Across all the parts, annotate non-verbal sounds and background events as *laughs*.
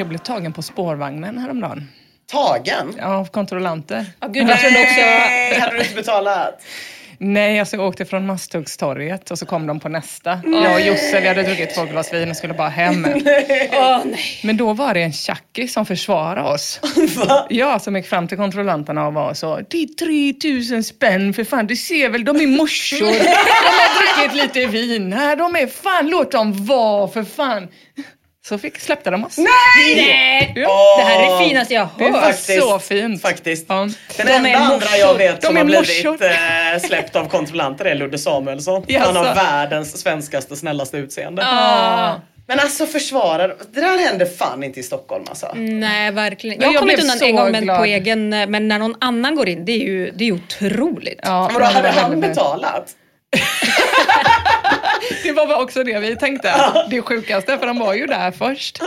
Jag blev tagen på spårvagnen häromdagen. Tagen? Ja, Av kontrollanter. Ja, gud, jag trodde också... Nej, hade du inte betalat? Nej, alltså jag åkte från Masthuggstorget och så kom de på nästa. Jag och Josse, vi hade druckit två glas vin och skulle bara hem. Åh, nej. Men då var det en tjackis som försvarade oss. Ja, som gick fram till kontrollanterna och var så. Det är 3000 spänn för fan, du ser väl, de är morsor. De har druckit lite vin här, de är fan, låt dem vara för fan. Så fick, släppte de oss. Nej! Ja. Det här är det finaste jag Det har hört. var Faktiskt, så fint. Faktiskt. Ja. Den De enda är andra jag vet De som är har blivit eh, släppt av kontrollanter är Ludde Samuelsson. Jaså? Han har världens svenskaste, snällaste utseende. Ah. Men alltså försvarar, det där händer fan inte i Stockholm alltså. Nej, verkligen. Jag har jag kommit undan en gång men på egen, men när någon annan går in, det är ju, det är ju otroligt. Ja, Vadå, hade det han betalat? *laughs* Det var också det vi tänkte. Det sjukaste, för han var ju där först.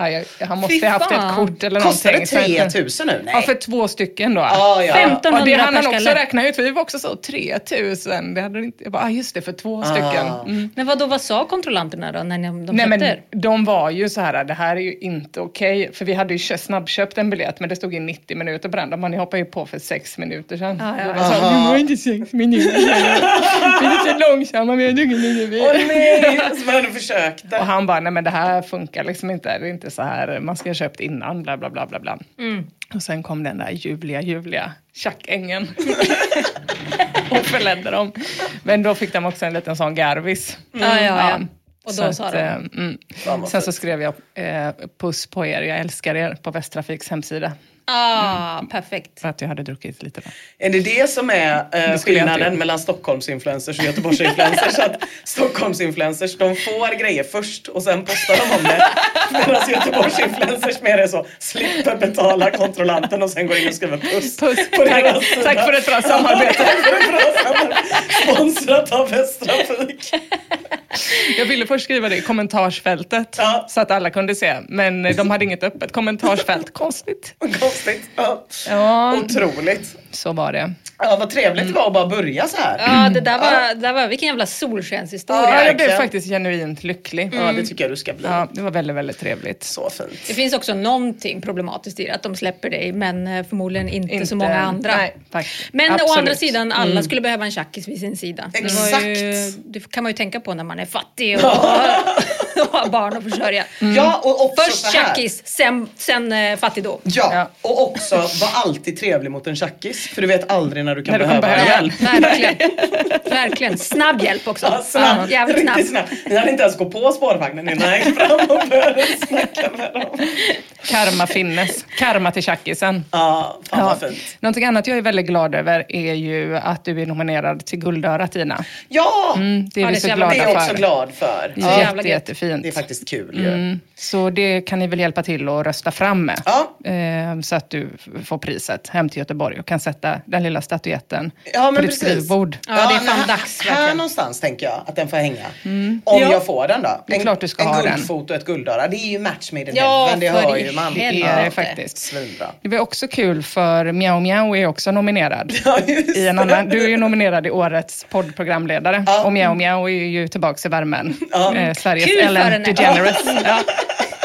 Ja, jag, han måste Fy ha haft fan. ett kort eller Kostar någonting. att- 3000 nu? Nej. Ja, för två stycken då. Ja, ja. 1500 och det hann han också räkna ut. Vi var också så 3000. Det hade inte, jag bara, ah, just det, för två stycken. Mm. Men vad då, vad sa kontrollanterna då när de, de Nej men köpte? de var ju så här, det här är ju inte okej. För vi hade ju kö- snabbköpt en biljett men det stod i 90 minuter på den. Man hoppade ju på för sex minuter sedan. Ja, ja, Jag det var inte sex minuter. Vi är lite långsamma, vi har druckit lite Åh nej, så man försökte. Och han bara, nej men det här funkar liksom inte. Det är inte så här, man ska ha köpt innan, bla bla bla bla bla. Och sen kom den där ljuvliga, ljuvliga tjackängen. *laughs* och förledde dem. Men då fick de också en liten sån garvis. Ja, ja, ja. Och då Så sa att, de? eh, mm. Sen så skrev jag eh, puss på er, jag älskar er på Västtrafiks hemsida. Ah, perfekt. För att jag hade druckit lite. Då. Är det det som är eh, skillnaden mellan Stockholmsinfluencers och Göteborgsinfluencers? att *laughs* Stockholmsinfluencers de får grejer först och sen postar de om det. Medan Göteborgsinfluencers mer är så, slipper betala kontrollanten och sen går in och skriver puss. Puss. på Tack, för ett bra samarbete. Tack för ett bra samarbete. Sponsrat av Västtrafik. Jag ville först skriva det i kommentarsfältet Ja. så att alla kunde se. Men de hade inget öppet kommentarsfält. *laughs* Konstigt. Konstigt. Ja. Ja, Otroligt. Så var det. Ja, vad trevligt det var att bara börja så här. Ja, det där var, det där var vilken jävla solskenshistoria. Ja, jag blev faktiskt genuint lycklig. Ja, det tycker jag du ska bli. Ja, det var väldigt, väldigt trevligt. Så fint. Det finns också någonting problematiskt i det, att de släpper dig, men eh, förmodligen inte, så många andra. Nej. Men å Absolut. andra sidan, alla skulle behöva en tjackis vid sin sida. Det, var ju, Exakt. det kan man ju tänka på när man är fattig och *laughs* *laughs* och ha barn och försörja. Ja, och också Först tjackis, sen, sen eh, fattigdom. Ja, Ja. och också var alltid trevlig mot en tjackis. För du vet aldrig när du kan När behöva behöva hjälp. Nej, verkligen. *laughs* verkligen. Snabb hjälp också. Ja, snabb, jävligt snabb. riktigt snabb. Ni hade inte ens gått på spårvagnen innan jag gick fram och började snacka med dem. Karma finnes. Karma till tjackisen. Ja, fan vad fint. Någonting annat jag är väldigt glad över är ju att du är nominerad till Guldörat Tina. Ja, Mm, det är Ja, vi det är så så glada det är jag också för. glad för. Ja, är jävla jätte, gött. Jättefint. det är faktiskt kul ju. Mm, så det kan ni väl hjälpa till att rösta fram med. Ja. Eh, så att du får priset hem till Göteborg och kan sätta den lilla statyetten Ja, på ditt precis. skrivbord. Ja, det är fan här, dags, Här någonstans tänker jag att den får hänga. Om Ja. jag får den då. Det är en, klart du ska en ha den. guldfot och ett guldöra. Det är ju match made in Ja, heaven. Det hör ju man. Det är det Ja. faktiskt. Svinbra. Det var också kul för Miao Miao är också nominerad. *laughs* Ja, I en annan, du är ju nominerad i årets poddprogramledare Ja. och Miao Miao är ju tillbaks i värmen. Ja. Eh, Sveriges Kul Ellen. DeGeneres. Ja.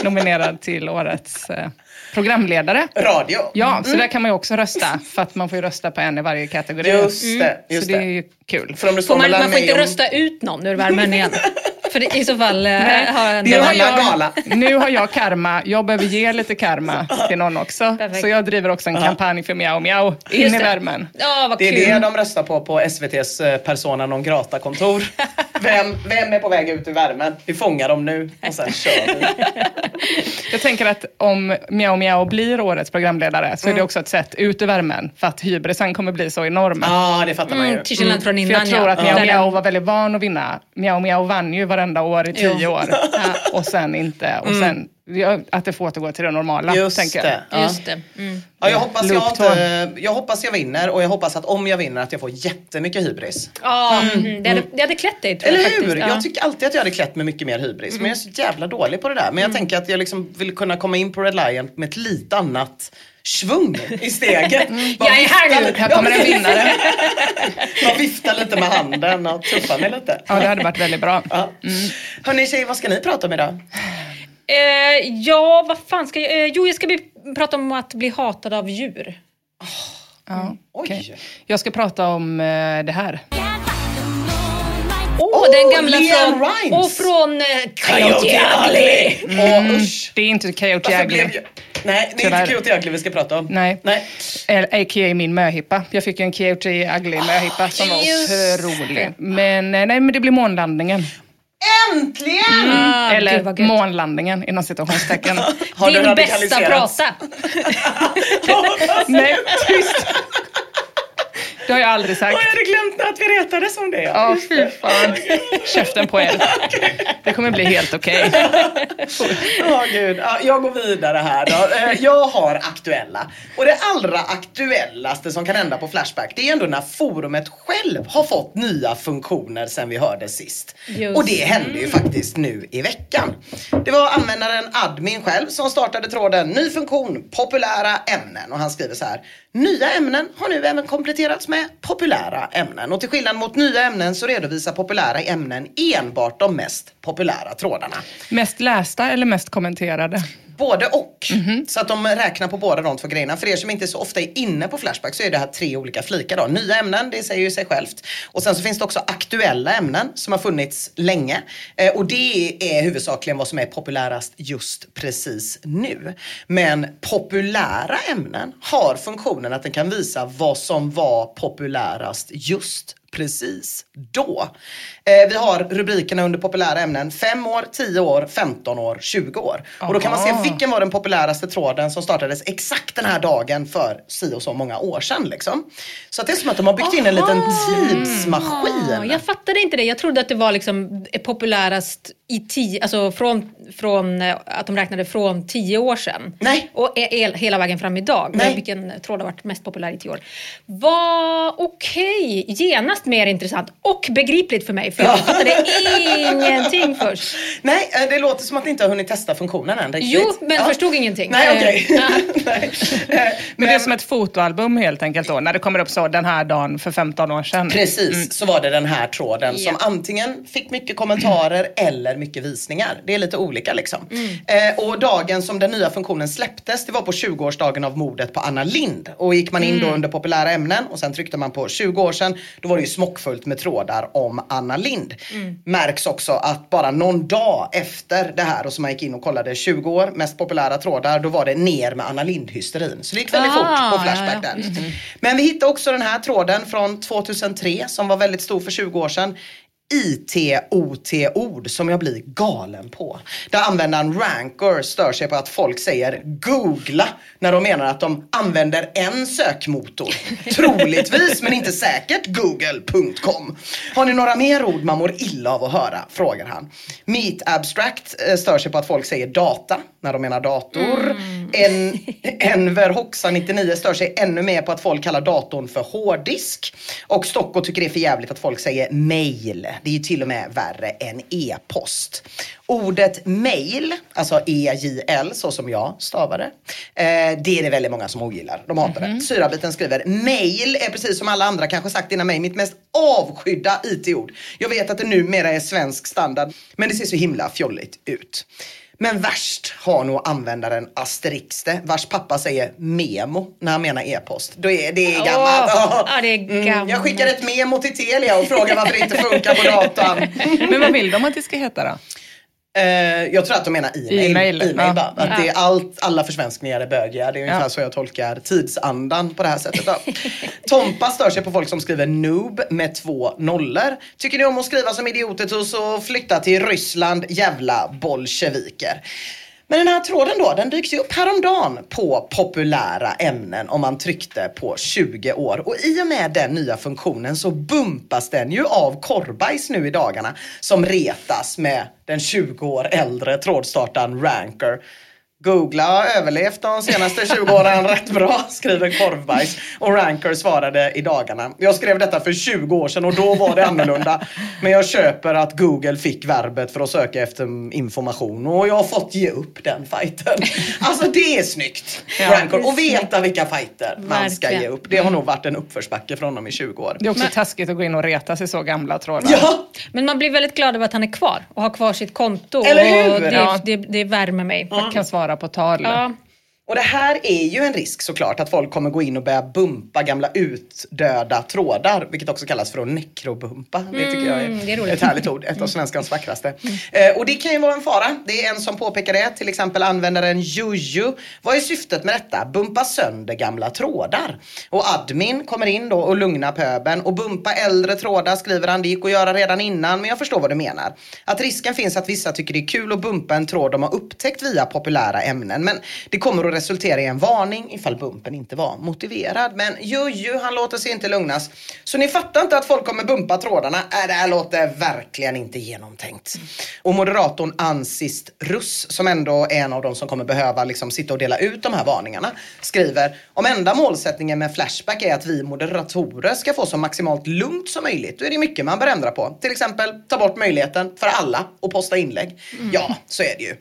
Nominerad till årets eh, programledare. Radio. Ja, så där kan man ju också rösta. För att man får ju rösta på en i varje kategori. Just det. Just så det är ju kul. För om det står Får man, man får inte rösta ut någon ur värmen igen. *laughs* För i så fall eh, har en är en har annan jag- gala. Nu har jag karma. Jag behöver ge lite karma *laughs* till någon också. Perfekt. Så jag driver också en kampanj för Miao Miao. In Just i värmen. Ja, vad Det är kul. det de röstar på på SVTs eh, Persona non grata-kontor. *laughs* Vem, vem är på väg ut ur värmen? Vi fångar dem nu och sen kör vi. *laughs* Jag tänker att om Miao Miao blir årets programledare så är det också ett sätt ut ur värmen. För att hybrisen kommer bli så enorm. Ja, det fattar man ju. Mm, till skillnad från För innan jag tror att Miao Miao var väldigt van att vinna. Miao Miao vann ju varenda år i tio Jo. år. *laughs* Och sen inte. Och sen ja, att det får återgå till det normala. Just tänker jag. det. Ja. Just det. Mm. Ja, jag, hoppas jag, inte, jag hoppas jag vinner och jag hoppas att om jag vinner att jag får jättemycket hybris. Ja, mm. det, hade, det hade klätt dig tror Eller jag hur? faktiskt. Ja. Jag tycker alltid att jag hade klätt med mycket mer hybris. Men jag är så jävla dålig på det där. Men jag tänker att jag liksom vill kunna komma in på Red Lion med ett lite annat svung i steget. Bara Jag är här nu. lite- Här kommer en vinnare. *laughs* Bara vifta lite med handen och tuffa mig lite. Ja, det hade varit väldigt bra. Ja. Hörni tjejer, vad ska ni prata om idag? Eh, ja, vad fan ska jag... Eh, jo, jag ska bli, prata om att bli hatad av djur. Ja, okej. Oj. Jag ska prata om eh, det här. Åh, den gamla Leanne från... Rimes. Och från eh, Coyote Ugly. Åh usch. Det är inte Coyote Varför Ugly. blev jag... Nej, det är Tyvärr. inte Coyote Ugly vi ska prata om. Nej. Nej. A.k.a. min möhippa. Jag fick ju en Coyote Ugly möhippa som var otrolig. Men, eh, nej, men det blir månlandningen. Äntligen! Ah, gud, Eller gött. månlandningen inom citationstecken. *laughs* Din bästa prata. *laughs* nej, tyst! Det har jag aldrig sagt. Åh, jag hade glömt att vi retades om det. Ja, fy fan. Käften på er. *laughs* Det kommer bli helt okej. *laughs* Ja, gud. Ja, jag går vidare här då. Eh, Jag har aktuella. Och det allra aktuellaste som kan hända på Flashback det är ändå när forumet själv har fått nya funktioner sen vi hörde sist. Just. Och det hände ju faktiskt nu i veckan. Det var användaren admin själv som startade tråden ny funktion populära ämnen och han skriver så här. Nya ämnen har nu även kompletterats med populära ämnen och till skillnad mot nya ämnen så redovisar populära ämnen enbart de mest populära trådarna. Mest lästa eller mest kommenterade? Både och. Så att de räknar på båda de två grejerna. För er som inte så ofta är inne på Flashback så är det här tre olika flikar då. Nya ämnen, det säger ju sig självt. Och sen så finns det också aktuella ämnen som har funnits länge. Eh, och det är huvudsakligen vad som är populärast just precis nu. Men populära ämnen har funktionen att den kan visa vad som var populärast just precis då. Eh, vi har rubrikerna under populära ämnen 5 år, 10 år, 15 år, 20 år. Och då kan man Aha. se vilken var den populäraste tråden som startades exakt den här dagen för si och så många år sedan. Liksom. Så att det är som att de har byggt in en liten tidsmaskin. Jag fattade inte det. Jag trodde att det var liksom populärast i tio, alltså från, från eh, att de räknade från tio år sedan. Nej. Och el, hela vägen fram idag. Nej. Vilken tråd har varit mest populär i tio år. Vad okej, genast mer intressant och begripligt för mig. För jag fattade ingenting först. *laughs* Nej, eh, det låter som att ni inte har hunnit testa funktionen än riktigt. Jo, men förstod ingenting. Nej, okej. ja. *laughs* Nej. Eh, Men det är som ett fotoalbum helt enkelt då, när det kommer upp så den här dagen för 15 år sedan. Precis, så var det den här tråden som Ja. antingen fick mycket kommentarer eller eller mycket visningar. Det är lite olika liksom. Eh, och dagen som den nya funktionen släpptes, det var på 20-årsdagen av mordet på Anna Lind. Och gick man in då under populära ämnen och sen tryckte man på 20 år sedan, då var det ju smockfullt med trådar om Anna Lind. Märks också att bara någon dag efter det här och så man gick in och kollade 20 år, mest populära trådar, då var det ner med Anna Lind-hysterin. Så det gick väldigt Ah, fort på ja, Flashback ja. där. Men vi hittade också den här tråden från 2003 som var väldigt stor för 20 år sedan. IT-OT-ord som jag blir galen på. Där användaren Ranker stör sig på att folk säger googla när de menar att de använder en sökmotor. *laughs* Troligtvis men inte säkert google.com. Har ni några mer ord man mår illa av att höra? Frågar han. Meet Abstract eh, stör sig på att folk säger data när de menar dator. En, Enver Hoxa 99 stör sig ännu mer på att folk kallar datorn för hårddisk. Och Stocko tycker det är för jävligt att folk säger mail. Det är ju till och med värre än e-post. Ordet mail, alltså E-J-L så som jag stavade, eh, det är det väldigt många som ogillar. De hatar det. Syrabiten skriver, mail är precis som alla andra kanske sagt innan mig mitt mest avskydda IT-ord. Jag vet att det numera är svensk standard, men det ser så himla fjolligt ut. Men värst har nog användaren Asterixte vars pappa säger memo när han menar e-post. Då är, det är gammalt. Åh, ja, det är Mm, gammalt. jag skickar ett memo till Telia och frågar varför det inte funkar på datorn. *laughs* Men vad vill de att det ska heta då? Eh, jag tror att de menar e-mail. E-mail, E-mail ja. Att det är allt, alla försvenskningar är bögiga. Det är ungefär Ja. så jag tolkar tidsandan på det här sättet. Då. *laughs* Tompa stör sig på folk som skriver noob med två nollor. Tycker ni om att skriva som idioter så flytta till Ryssland, jävla bolsjeviker. Men den här tråden då, den dyks ju upp häromdagen på populära ämnen om man tryckte på 20 år. Och i och med den nya funktionen så bumpas den ju av korvbajs nu i dagarna som retas med den 20 år äldre trådstartaren Ranker. Googla har överlevt de senaste 20 *laughs* åren rätt bra, skriver Korvbajs. Och Ranker svarade i dagarna. Jag skrev detta för 20 år sedan och då var det annorlunda. Men jag köper att Google fick verbet för att söka efter information och jag har fått ge upp den fighten. Alltså det är snyggt. Ja. Ranker. Och veta vilka fighter man ska ge upp. Det har nog varit en uppförsbacke för honom i 20 år. Det är också taskigt att gå in och reta sig så gamla trådar. Ja, Men man blir väldigt glad över att han är kvar och har kvar sitt konto. Eller hur? Och det, Ja. det, det värmer mig. Man kan svara på tal. Ja. Och det här är ju en risk såklart att folk kommer gå in och börja bumpa gamla utdöda trådar, vilket också kallas för att nekrobumpa. Det tycker jag Mm, det är är, roligt. ett härligt ord, ett av svenskans vackraste. Eh, och det kan ju vara en fara. Det är en som påpekar det, till exempel användaren Juju. Vad är syftet med detta? Bumpa sönder gamla trådar. Och admin kommer in då och lugnar pöben och bumpa äldre trådar skriver han, det gick att göra redan innan, men jag förstår vad du menar. Att risken finns att vissa tycker det är kul att bumpa en tråd de har upptäckt via populära ämnen, men det kommer att resultera i en varning ifall bumpen inte var motiverad. Men Juju, han låter sig inte lugnas. Så ni fattar inte att folk kommer bumpa trådarna? Äh, det här låter verkligen inte genomtänkt. Och moderatorn Ansist Russ, som ändå är en av de som kommer behöva liksom sitta och dela ut de här varningarna, skriver om enda målsättningen med Flashback är att vi moderatorer ska få så maximalt lugnt som möjligt, då är det mycket man bör ändra på. Till exempel ta bort möjligheten för alla att posta inlägg. Ja, så är det ju.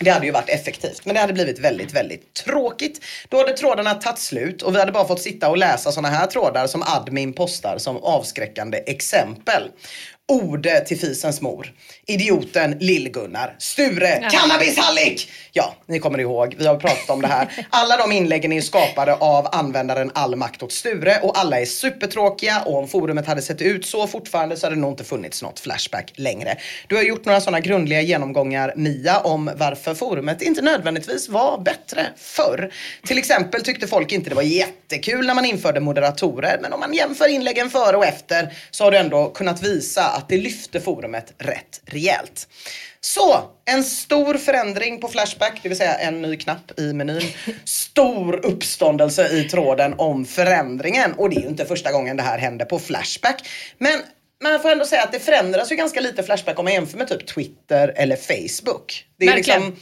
Det hade ju varit effektivt, men det hade blivit väldigt, väldigt tråkigt. Då hade trådarna tagit slut och vi hade bara fått sitta och läsa sådana här trådar som admin postar som avskräckande exempel. Ode till fisens mor. Idioten Lill-Gunnar. Sture Cannabishallik! Ja, ni kommer ihåg. Vi har pratat om det här. Alla de inläggen är skapade av användaren All makt åt Sture och alla är supertråkiga och om forumet hade sett ut så fortfarande så hade det nog inte funnits något Flashback längre. Du har gjort några sådana grundliga genomgångar Mia om varför forumet inte nödvändigtvis var bättre förr. Till exempel tyckte folk inte det var jättekul när man införde moderatorer men om man jämför inläggen före och efter så har du ändå kunnat visa att det lyfte forumet rätt rejält. Så, en stor förändring på Flashback, det vill säga en ny knapp i menyn. Stor uppståndelse i tråden om förändringen. Och det är ju inte första gången det här händer på Flashback. Men man får ändå säga att det förändras ju ganska lite Flashback om man jämför med typ Twitter eller Facebook. Det är Verkligen. liksom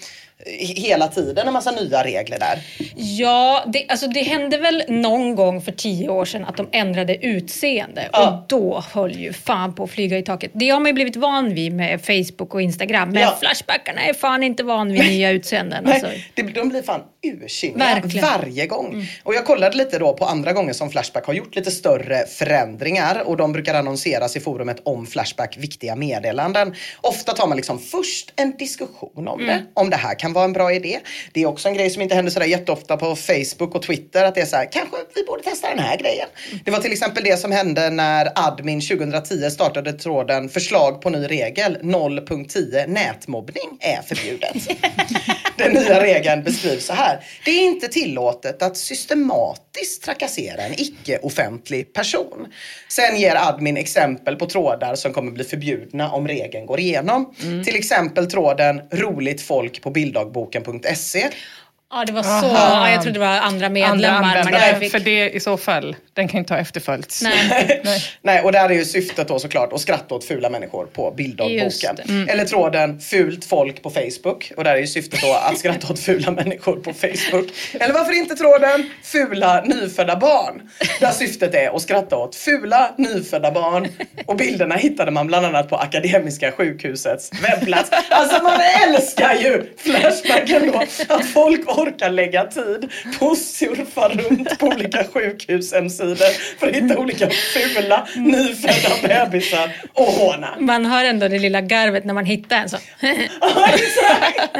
hela tiden en massa nya regler där. Ja, det, alltså det hände väl någon gång för tio år sedan att de ändrade utseende Ja. och då höll ju fan på att flyga i taket. Det har man ju blivit van vid med Facebook och Instagram men Ja. Flashbackarna är fan inte van vid nya utseenden. Alltså. Nej, det, de blir fan ursinniga. Mm. varje gång. Och jag kollade lite då på andra gånger som Flashback har gjort lite större förändringar och de brukar annonseras i forumet om Flashback viktiga meddelanden. Ofta tar man liksom först en diskussion om Mm. det, om det här kan vara en bra idé. Det är också en grej som inte händer sådär jätteofta på Facebook och Twitter att det är så här, kanske vi borde testa den här grejen. Det var till exempel det som hände när Admin 2010 startade tråden förslag på ny regel 0.10 nätmobbning är förbjudet. *laughs* Den nya regeln beskrivs så här. Det är inte tillåtet att systematiskt trakassera en icke-offentlig person. Sen ger admin exempel på trådar som kommer bli förbjudna om regeln går igenom. Till exempel tråden roligt folk på bilddagboken.se. Ja, det var så. Aha. Ja, jag trodde det var andra medlemmar. Andra man användare. fick- För det i så fall, den kan ju inte ha efterföljts. *laughs* Nej. Nej, och där är ju syftet då såklart att skratta åt fula människor på bilddagboken. Mm. Eller tråden fult folk på Facebook. Och där är ju syftet då att skratta åt fula människor på Facebook. Eller varför inte tråden fula nyfödda barn. Där syftet är att skratta åt fula nyfödda barn. Och bilderna hittade man bland annat på Akademiska sjukhusets webbplats. Alltså man älskar ju Flashbacken då. Att folk orkar lägga tid på att surfa runt på olika sjukhus hemsidor för att hitta olika fula nyfödda bebisar och håna. Man hör ändå det lilla garvet när man hittar en så. Ja, exakt.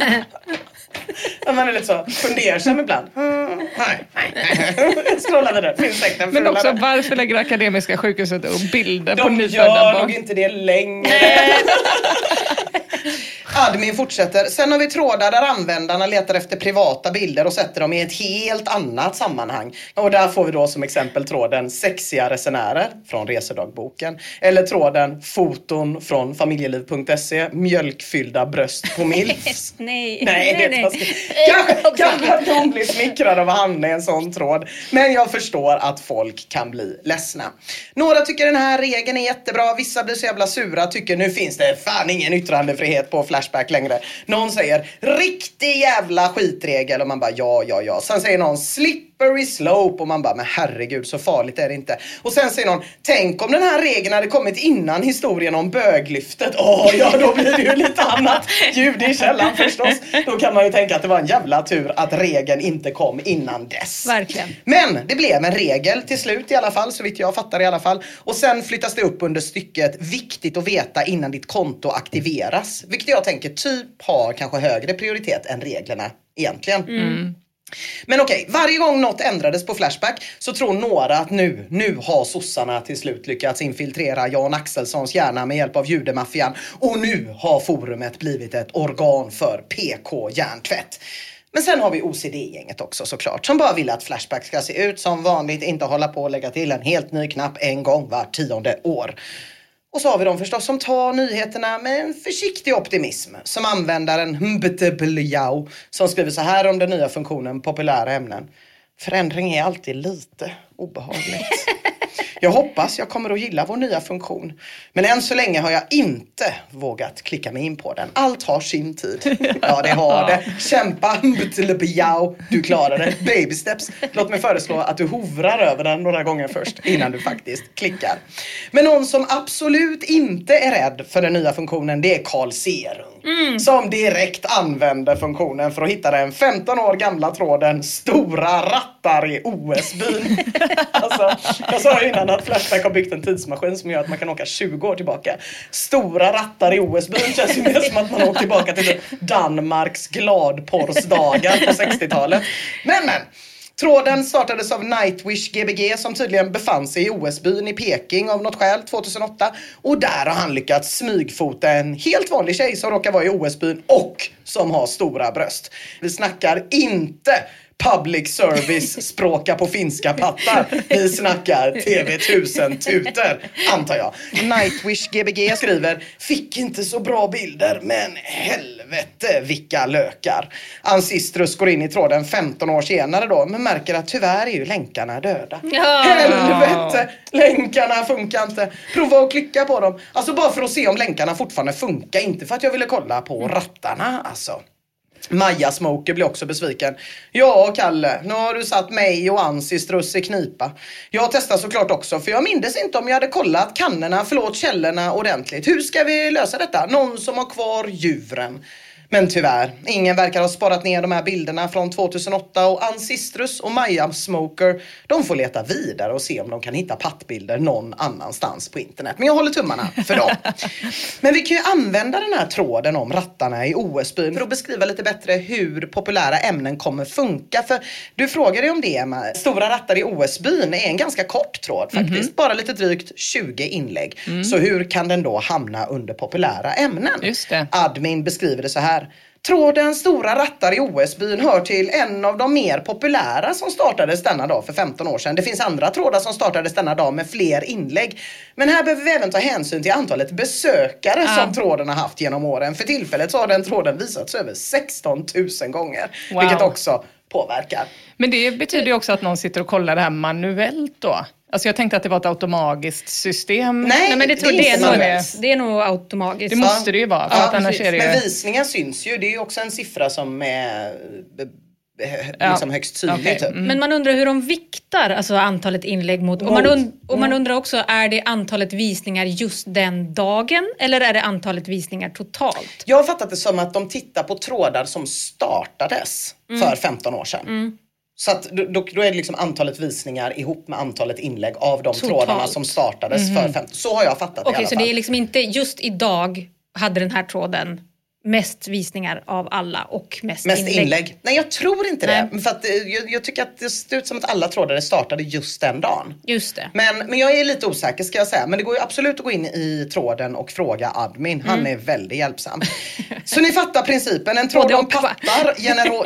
Ja, Man är lite så fundersam ibland. Mm, nej, nej. Scrolla vidare. Finns säkert en Men också varför lägger Akademiska sjukhuset upp bilder på De nyfödda gör barn? nog inte det längre. *laughs* Admin fortsätter. Sen har vi trådar där användarna letar efter privata bilder och sätter dem i ett helt annat sammanhang. Och där får vi då som exempel tråden sexiga resenärer från resedagboken. Eller tråden foton från familjeliv.se mjölkfyllda bröst på milfs. *laughs* nej. Nej, det är nej. taskigt. Kanske, att de blir smickrade av att hamna i en sån tråd. Men jag förstår att folk kan bli ledsna. Några tycker den här regeln är jättebra. Vissa blir så jävla sura. Tycker nu finns det fan ingen yttrandefrihet på Flashback längre. Någon säger riktig jävla skitregel och man bara ja, ja, ja. Sen säger någon slippery slope och man bara men herregud så farligt är det inte. Och sen säger någon tänk om den här regeln hade kommit innan historien om böglyftet. Åh ja, då blir det ju lite annat ljud i källan förstås. Då kan man ju tänka att det var en jävla tur att regeln inte kom innan dess. Verkligen. Men det blev en regel till slut i alla fall, så vitt jag fattar i alla fall. Och sen flyttas det upp under stycket viktigt att veta innan ditt konto aktiveras. Vilket jag tänker typ har kanske högre prioritet än reglerna egentligen. Men okej, varje gång något ändrades på Flashback så tror några att nu, nu har sossarna till slut lyckats infiltrera Jan Axelssons hjärna med hjälp av judemaffian och nu har forumet blivit ett organ för PK-hjärntvätt. Men sen har vi OCD-gänget också såklart som bara vill att Flashback ska se ut som vanligt, inte hålla på och lägga till en helt ny knapp en gång var tionde år. Och så har vi de förstås som tar nyheterna med en försiktig optimism. Som användaren Mbtbljau som skriver så här om den nya funktionen populära ämnen. Förändring är alltid lite obehagligt. Jag hoppas jag kommer att gilla vår nya funktion. Men än så länge har jag inte vågat klicka mig in på den. Allt har sin tid. *laughs* Ja, det har det. Kämpa. Du klarar det. Baby steps. Låt mig föreslå att du hovrar över den några gånger först innan du faktiskt klickar. Men någon som absolut inte är rädd för den nya funktionen det är Carl Serung. Som direkt använder funktionen för att hitta den 15 år gamla tråden Stora rattar i OS-byn. *laughs* alltså, jag sa ju innan att Flashback har byggt en tidsmaskin som gör att man kan åka 20 år tillbaka. Stora rattar i OS-byn känns ju mer som att man åkt tillbaka till Danmarks gladporrsdagar på 60-talet. Men men! Tråden startades av Nightwish Gbg som tydligen befann sig i OS-byn i Peking av något skäl 2008. Och där har han lyckats smygfota en helt vanlig tjej som råkar vara i OS-byn och som har stora bröst. Vi snackar inte public service *laughs* språka på finska pattar. Vi snackar TV1000 tuter, antar jag. Nightwish Gbg skriver, fick inte så bra bilder men helvete vilka lökar. Ancistrus går in i tråden 15 år senare då men märker att tyvärr är ju länkarna döda. Ja. Helvete! Länkarna funkar inte. Prova att klicka på dem. Alltså bara för att se om länkarna fortfarande funkar. Inte för att jag ville kolla på rattarna alltså. Maja Smoker blir också besviken. Ja, Kalle, nu har du satt mig och Ansistrus i knipa. Jag testar såklart också, för jag mindes inte om jag hade kollat kannorna, förlåt källorna ordentligt. Hur ska vi lösa detta? Någon som har kvar djuren. Men tyvärr, ingen verkar ha sparat ner de här bilderna från 2008 och Ancistrus och Maja Smoker, de får leta vidare och se om de kan hitta pattbilder någon annanstans på internet. Men jag håller tummarna för dem. *laughs* Men vi kan ju använda den här tråden om rattarna i OS-byn för att beskriva lite bättre hur populära ämnen kommer funka. För du frågade ju om det Emma. Stora rattar i OS-byn är en ganska kort tråd faktiskt. Bara lite drygt 20 inlägg. Så hur kan den då hamna under populära ämnen? Just det. Admin beskriver det så här. Tråden Stora rattar i OS-byn hör till en av de mer populära som startades denna dag för 15 år sedan. Det finns andra trådar som startades denna dag med fler inlägg. Men här behöver vi även ta hänsyn till antalet besökare som tråden har haft genom åren. För tillfället så har den tråden visats över 16 000 gånger. Wow. Vilket också påverkar. Men det betyder ju också att någon sitter och kollar det här manuellt då. Alltså jag tänkte att det var ett automatiskt system. Nej, Nej men det, tror, det är det, är inte nog, det är nog automatiskt. Det måste det ju vara, Ja, att annars precis. är det Men visningar syns ju. Det är ju också en siffra som är be- Ja. liksom högst tydlig. Okej. Typ. Mm. Men man undrar hur de viktar alltså antalet inlägg mot... Och man, und, och man undrar också, är det antalet visningar just den dagen eller är det antalet visningar totalt? Jag har fattat det som att de tittar på trådar som startades för 15 år sedan. Så att då, då är det liksom antalet visningar ihop med antalet inlägg av de Totalt. trådarna som startades för 15. Så har jag fattat det i Okej, alla så fall. det är liksom inte just idag hade den här tråden mest visningar av alla och mest, Mest inlägg. inlägg. Nej jag tror inte det. Nej. För att, eh, jag, jag tycker att det ser ut som att alla trådar startade just den dagen. Just det. Men, men jag är lite osäker ska jag säga. Men det går ju absolut att gå in i tråden och fråga admin. Han Mm. är väldigt hjälpsam. Så ni fattar principen. En tråd om pattar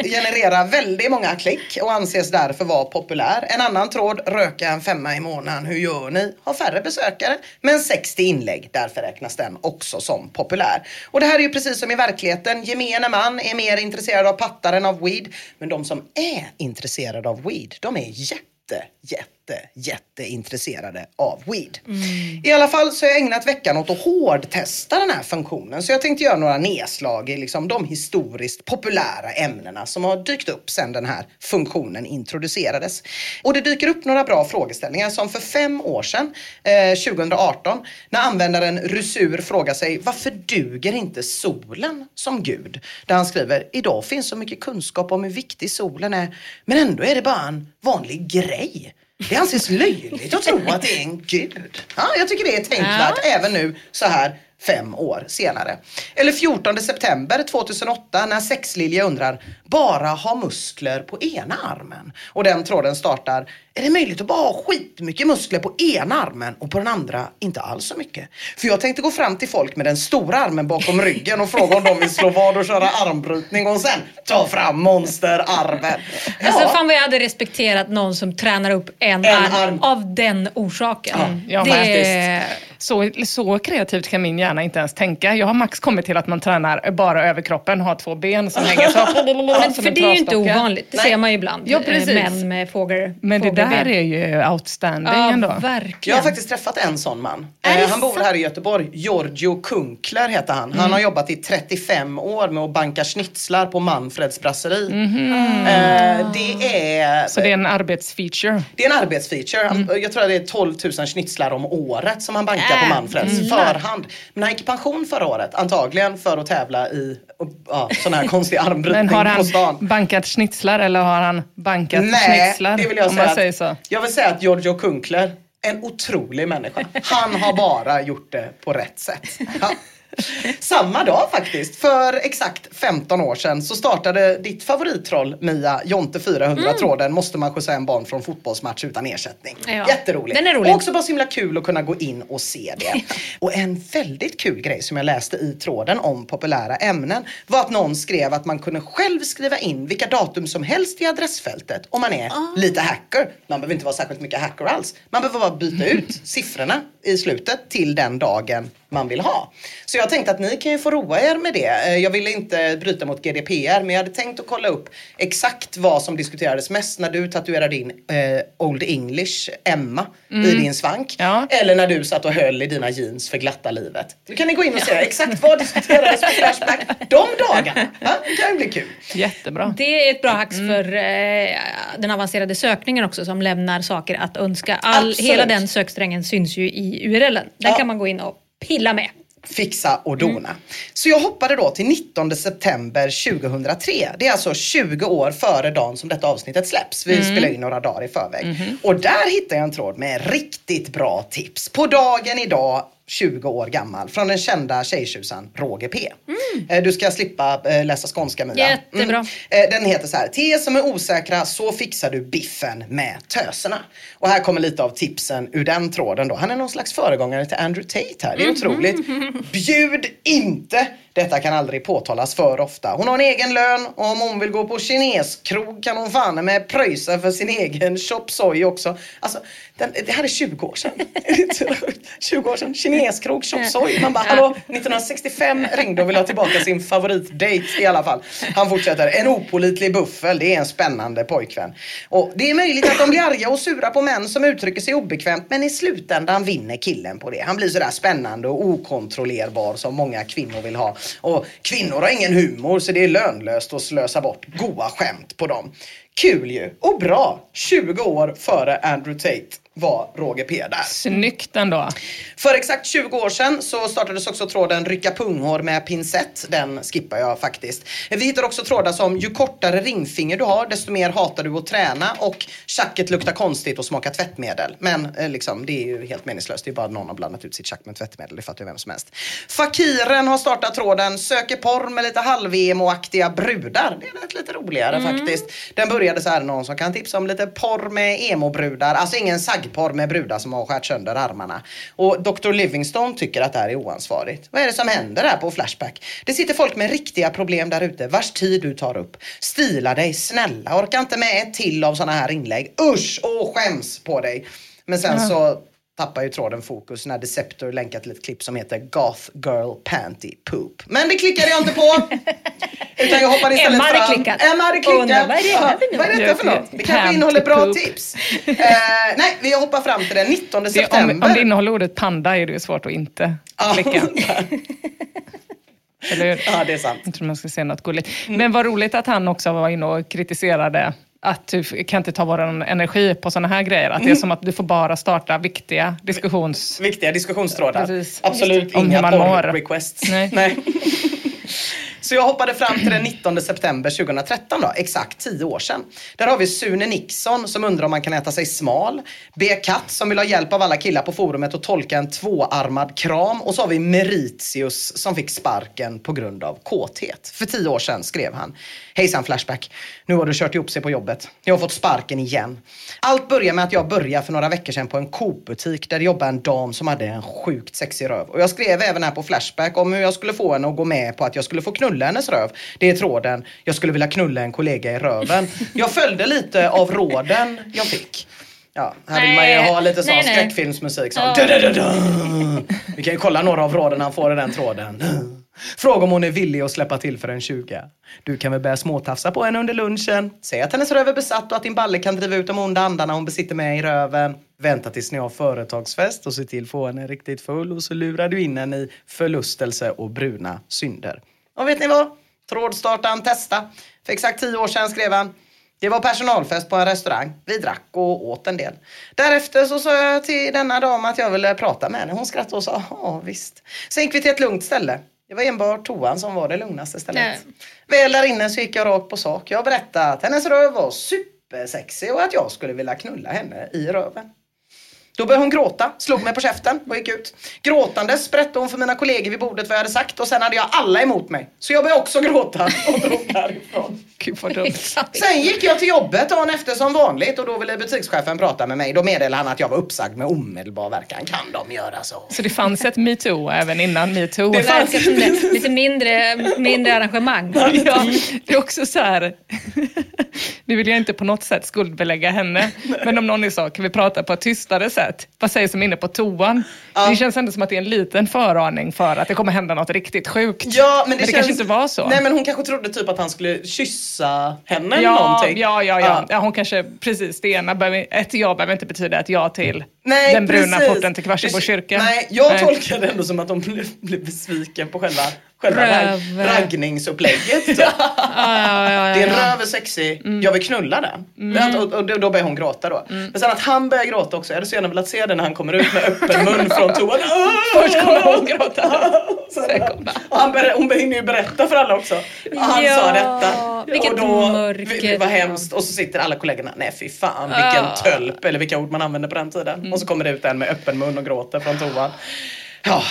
genererar väldigt många klick och anses därför vara populär. En annan tråd, röka en femma i månaden, hur gör ni? Har färre besökare men 60 inlägg. Därför räknas den också som populär. Och det här är ju precis som i verkligheten. Gemene man är mer intresserad av pattar än av weed. Men de som är intresserade av weed, de är jätte, jätte, jätteintresserade av weed. I alla fall så har jag ägnat veckan åt att hårdtesta den här funktionen. Så jag tänkte göra några nedslag i liksom de historiskt populära ämnena som har dykt upp sedan den här funktionen introducerades. Och det dyker upp några bra frågeställningar som för fem år sedan, eh, 2018, när användaren Rusur frågar sig varför duger inte solen som gud? Där han skriver, idag finns så mycket kunskap om hur viktig solen är, men ändå är det bara en vanlig grej. Det anses löjligt att tro att det är en gud. Ja, jag tycker det är tänkvärt även nu så här fem år senare. Eller 14 september 2008 när Sexlilja undrar, bara ha muskler på ena armen? Och den tråden startar, är det möjligt att bara ha skitmycket muskler på ena armen och på den andra inte alls så mycket? För jag tänkte gå fram till folk med den stora armen bakom ryggen och fråga om de vill slå vad och köra armbrytning och sen ta fram monsterarmen. Alltså Ja. fan vad jag hade respekterat någon som tränar upp en, En arm, arm. av den orsaken. Ja, det, faktiskt. Så, så kreativt kan min hjärna inte ens tänka. Jag har max kommit till att man tränar bara överkroppen, har två ben som hänger så. men som för det är ju inte ovanligt. Det Nej. ser man ju ibland. Ja, eh, precis. Män med fågel, Men det där fågelben. är ju outstanding ja, ändå. verkligen. Jag har faktiskt träffat en sån man. Eh, han bor här i Göteborg. Giorgio Kunkler heter han. Mm. Han har jobbat i 35 år med att banka schnitzlar på Manfreds brasseri. Mhm. Eh, det, är, Så det är en arbetsfeature. det är en arbetsfeature. Han, Mm. Jag tror att det är 12 000 schnitzlar om året som han bankar på Äh, Manfreds förhand. Men han gick i pension förra året. Antagligen för att tävla i ja, sån här konstig *laughs* Men armbrytning har på han stan. bankat schnitzlar eller har han bankat Nej, schnitzlar? det vill jag säga. Så. Jag vill säga att Giorgio Kunkler, en otrolig människa. Han har bara gjort det på rätt sätt. *laughs* Ja. *laughs* Samma dag faktiskt, för exakt 15 år sedan så startade ditt favorittroll Mia, Jonte 400-tråden Måste man skjutsa en barn från fotbollsmatch utan ersättning. Ja. Jätteroligt. Den är rolig. Och också bara så himla kul att kunna gå in och se det. och en väldigt kul grej som jag läste i tråden om populära ämnen var att någon skrev att man kunde själv skriva in vilka datum som helst i adressfältet om man är Ah. lite hacker. Man behöver inte vara särskilt mycket hacker alls. Man behöver bara byta ut *laughs* siffrorna i slutet till den dagen man vill ha. Så jag tänkte att ni kan ju få roa er med det. Eh, Jag ville inte bryta mot GDPR men jag hade tänkt att kolla upp exakt vad som diskuterades mest när du tatuerade in eh, Old English Emma i din svank. Ja. Eller när du satt och höll i dina jeans för glatta livet. Nu kan ni gå in och se exakt vad diskuterades på Flashback de dagarna. Ja, det kan ju bli kul. Jättebra. Det är ett bra hacks för eh, den avancerade sökningen också som lämnar saker att önska. All, Absolut. hela den söksträngen syns ju i URLen. Den Ja. kan man gå in och pilla med. fixa och dona. Så jag hoppade då till 19 september 2003. Det är alltså 20 år före dagen som detta avsnittet släpps. Vi spelar in några dagar i förväg. Och där hittade jag en tråd med riktigt bra tips. På dagen idag 20 år gammal från den kända tjejtjusaren Roger P. Eh, Du ska slippa eh, läsa skånska Mia. Jättebra. Eh, Den heter så här. Er som är osäkra så fixar du biffen med töserna. Och här kommer lite av tipsen ur den tråden då. Han är någon slags föregångare till Andrew Tate här. Det är otroligt. *laughs* Bjud inte! Detta kan aldrig påtalas för ofta. Hon har en egen lön och om hon vill gå på kineskrog kan hon fan med pröjsa för sin egen chop soy också. Alltså, den, det här är 20 år sedan. *laughs* 20 år sedan. Kineskrog, chop soy. Man bara, hallå, 1965 ringde och ville ha tillbaka sin favoritdate i alla fall. Han fortsätter, en opolitlig buffel, det är en spännande pojkvän. Och det är möjligt att de blir arga och sura på män som uttrycker sig obekvämt, men i slutändan vinner killen på det. Han blir sådär spännande och okontrollerbar som många kvinnor vill ha. Och kvinnor har ingen humor så det är lönlöst att slösa bort goa skämt på dem. Kul ju! Och bra! 20 år före Andrew Tate var Roger P där. Snyggt ändå. För exakt 20 år sedan så startades också tråden Rycka punghår med pincett. Den skippar jag faktiskt. Vi hittar också trådar som Ju kortare ringfinger du har desto mer hatar du att träna och Tjacket luktar konstigt och smakar tvättmedel. Men eh, liksom, det är ju helt meningslöst. Det är bara någon har blandat ut sitt tjack med tvättmedel. Det fattar ju vem som helst. Fakiren har startat tråden Söker porr med lite halv-emo-aktiga brudar. Det lät lite roligare faktiskt. Den började så här, någon som kan tipsa om lite porr med emo-brudar. Alltså ingen saggporr med brudar som har skärt sönder armarna. Och Dr. Livingstone tycker att det här är oansvarigt. Vad är det som händer här på Flashback? Det sitter folk med riktiga problem där ute vars tid du tar upp. Stila dig, snälla. Orkar inte med ett till av såna här inlägg. Usch och skäms på dig. Men sen så tappar ju tråden fokus när Deceptor länkar till ett klipp som heter Goth Girl Panty Poop. Men det klickade jag inte på. *laughs* Utan jag hoppade istället Emma hade fram. klickat. Emma hade klickat. Undrar, vad är det här för Ja, Vad är detta för något? Det kanske innehåller bra poop. tips. Eh, nej, vi hoppar fram till den 19 Det, september. om, om det innehåller ordet panda är det ju svårt att inte klicka. *laughs* Eller hur? Ja, det är sant. Jag tror man ska säga något gulligt. Men vad roligt att han också var inne och kritiserade att du kan inte ta vår energi på sådana här grejer. Att det är Mm. som att du får bara starta viktiga diskussions... Viktiga diskussionstrådar. Precis. Absolut Om inga porr-requests. *laughs* Nej. Så jag hoppade fram till den 19 september 2013 då, exakt 10 år sedan. Där har vi Sune Nixon som undrar om man kan äta sig smal. B. Katt som vill ha hjälp av alla killar på forumet att tolka en tvåarmad kram. Och så har vi Meritius som fick sparken på grund av kåthet. För 10 år sedan skrev han. Hejsan Flashback. Nu har du kört ihop sig på jobbet. Jag har fått sparken igen. Allt börjar med att jag började för några veckor sedan på en Coop-butik där det jobbade en dam som hade en sjukt sexig röv. Och jag skrev även här på Flashback om hur jag skulle få henne att gå med på att jag skulle få knulla hennes röv. Det är tråden, jag skulle vilja knulla en kollega i röven. Jag följde lite av råden jag fick. Ja, här vill man ju ha lite sån Nej, skräckfilmsmusik. Vi kan ju kolla några av råden han får i den tråden. Fråga om hon är villig att släppa till för en 20. Du kan väl börja småtafsa på henne under lunchen. Säg att hennes röv är besatt och att din balle kan driva ut de onda andarna hon besitter med i röven. Vänta tills ni har företagsfest och se till att få henne riktigt full och så lurar du in henne i förlustelse och bruna synder. Och vet ni vad? Trådstartaren testa. För exakt tio år sedan skrev han det var personalfest på en restaurang. Vi drack och åt en del. Därefter så sa jag till denna dam att jag ville prata med henne. Hon skrattade och sa ja visst. Sen gick vi till ett lugnt ställe. Det var enbart toan som var det lugnaste stället. Nej. Väl där inne så gick jag rakt på sak. Jag berättade att hennes röv var supersexig och att jag skulle vilja knulla henne i röven. Då började hon gråta, slog mig på käften och gick ut. Gråtandes berättade hon för mina kollegor vid bordet vad jag hade sagt och sen hade jag alla emot mig. Så jag började också gråta och drog *laughs* därifrån. Gud vad dumt. Sen gick jag till jobbet dagen efter som vanligt och då ville butikschefen prata med mig. Då meddelade han att jag var uppsagd med omedelbar verkan. Kan de göra så? Så det fanns ett metoo även innan metoo? Det fanns- Verkar som det. Lite mindre, mindre arrangemang. Ja, det är också så här. *laughs* Nu vill jag inte på något sätt skuldbelägga henne, men om någon är så, kan vi prata på ett tystare sätt? Vad sägs om inne på toan? Det känns ändå som att det är en liten föraning för att det kommer hända något riktigt sjukt. Ja, men det, det känns... kanske inte var så. Nej men hon kanske trodde typ att han skulle kyssa henne eller Ja, någonting. ja, ja, ja. ja. Hon kanske, precis, det ena behöver, ett ja behöver inte betyda ett ja till Nej, den bruna precis. porten till Kvarsebo Det- kyrka. Nej, jag tolkar det ändå som att de blev, blev besviken på själva, själva rag, raggningsupplägget. *laughs* Ja, ja, ja, Din ja. röv är sexig, jag vill knulla den. Men, och, och, då börjar hon gråta då. Men sen att han börjar gråta också, jag hade så gärna velat se det när han kommer ut med öppen mun från toan. *laughs* Först kommer hon gråta. *laughs* Sen, och han ber, hon hinner ju berätta för alla också. Han sa detta. vilket och då, mörker. Det var hemskt. Och så sitter alla kollegorna, nej fy fan vilken tölp. Eller vilka ord man använde på den tiden. Och så kommer det ut en med öppen mun och gråter från toan. Ja.